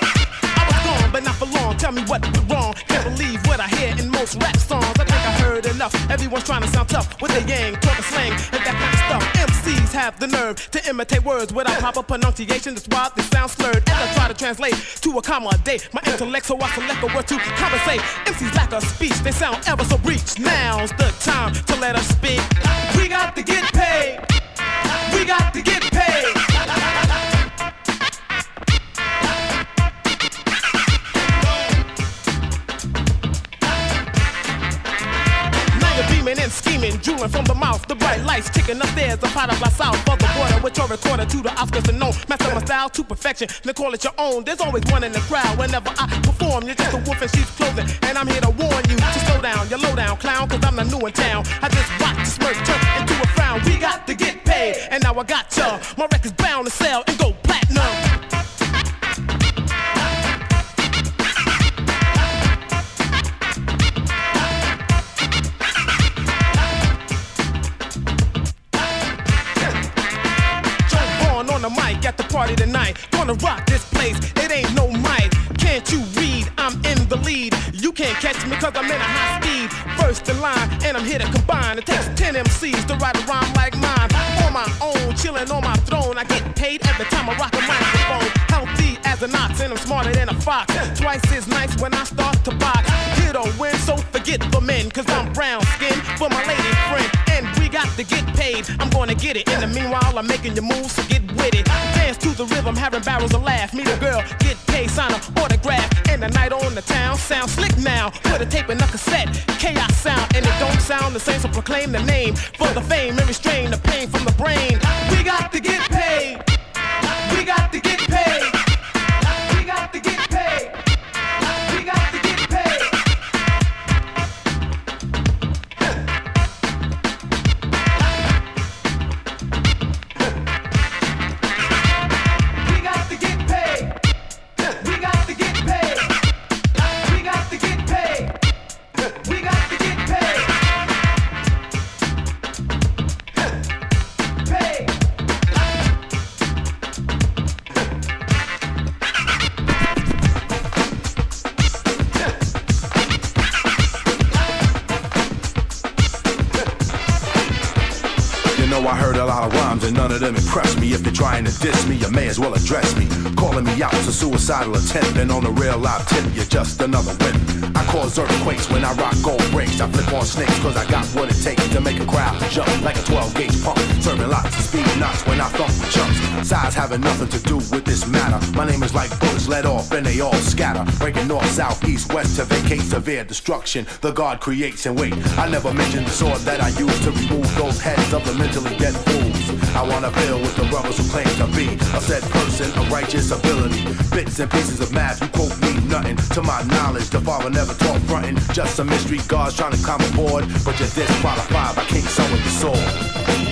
I was gone, but not for long. Tell me what went wrong. Can't believe what I hear in most rap songs. I think I heard enough. Everyone's trying to sound tough with their yang, talking slang, and that kind of stuff. MCs have the nerve to imitate words without proper pronunciation. That's why they sound slurred. As I try to translate to a day, my intellect, so I select a word to compensate. MCs lack a speech, they sound ever so breech. Now's the time to let us speak. We got to get paid. We got to get paid. Scheming, drooling from the mouth. The bright lights ticking upstairs, the pot of la south of the water with your recorder to the Oscars and known. Master my style to perfection, then call it your own. There's always one in the crowd whenever I perform. You're just a wolf in sheep's clothing, and I'm here to warn you to slow down, You're low down clown, cause I'm the new in town. I just watch the smirk turn into a frown. We got to get paid, and now I got ya. My record's bound to sell and go platinum. On the mic at the party tonight. Gonna rock this place, it ain't no mic. Can't you read? I'm in the lead. You can't catch me cause I'm in a high speed. First in line, and I'm here to combine. It takes 10 MCs to write a rhyme like mine. On my own, chilling on my throne. I get paid every time I rock a microphone. Healthy as an ox, and I'm smarter than a fox. Twice as nice when I start to box. Hit or win, so forget the men, cause I'm brown skin for my lady friend. To get paid. I'm gonna get it. In the meanwhile, I'm making your moves, so get with it. Dance to the rhythm, having barrels of laugh. Meet a girl, get paid, sign an autograph. And the night on the town sounds slick now. Put a tape in a cassette, chaos sound, and it don't sound the same. So proclaim the name for the fame and restrain the pain from the brain. We got to get paid. We got to get paid. And none of them impress me. If they're trying to diss me, you may as well address me. Calling me out a suicidal attempt, and on a real live tip, you're just another wimp. I cause earthquakes when I rock gold rings. I flip on snakes cause I got what it takes to make a crowd jump like a 12 gauge pump. Serving lots of speed knots when I thump with chumps. Size having nothing to do with this matter. My name is like bullets let off and they all scatter. Breaking north, south, east, west to vacate severe destruction. The God creates and wait. I never mentioned the sword that I use to remove those heads of the mentally dead fools. I wanna build with the brothers who claim to be a said person of righteous ability. Bits and pieces of math you quote me nothing. To my knowledge, the father never taught frontin'. Just some mystery guards trying to climb aboard. But you're disqualified by King Sun with the sword.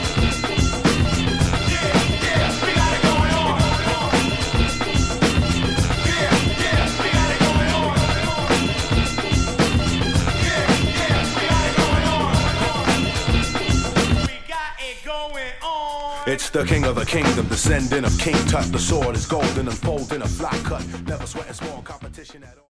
It's the king of the kingdom, descendant of King Tut. The sword is golden, unfolding a fly cut. Never sweating small competition at all.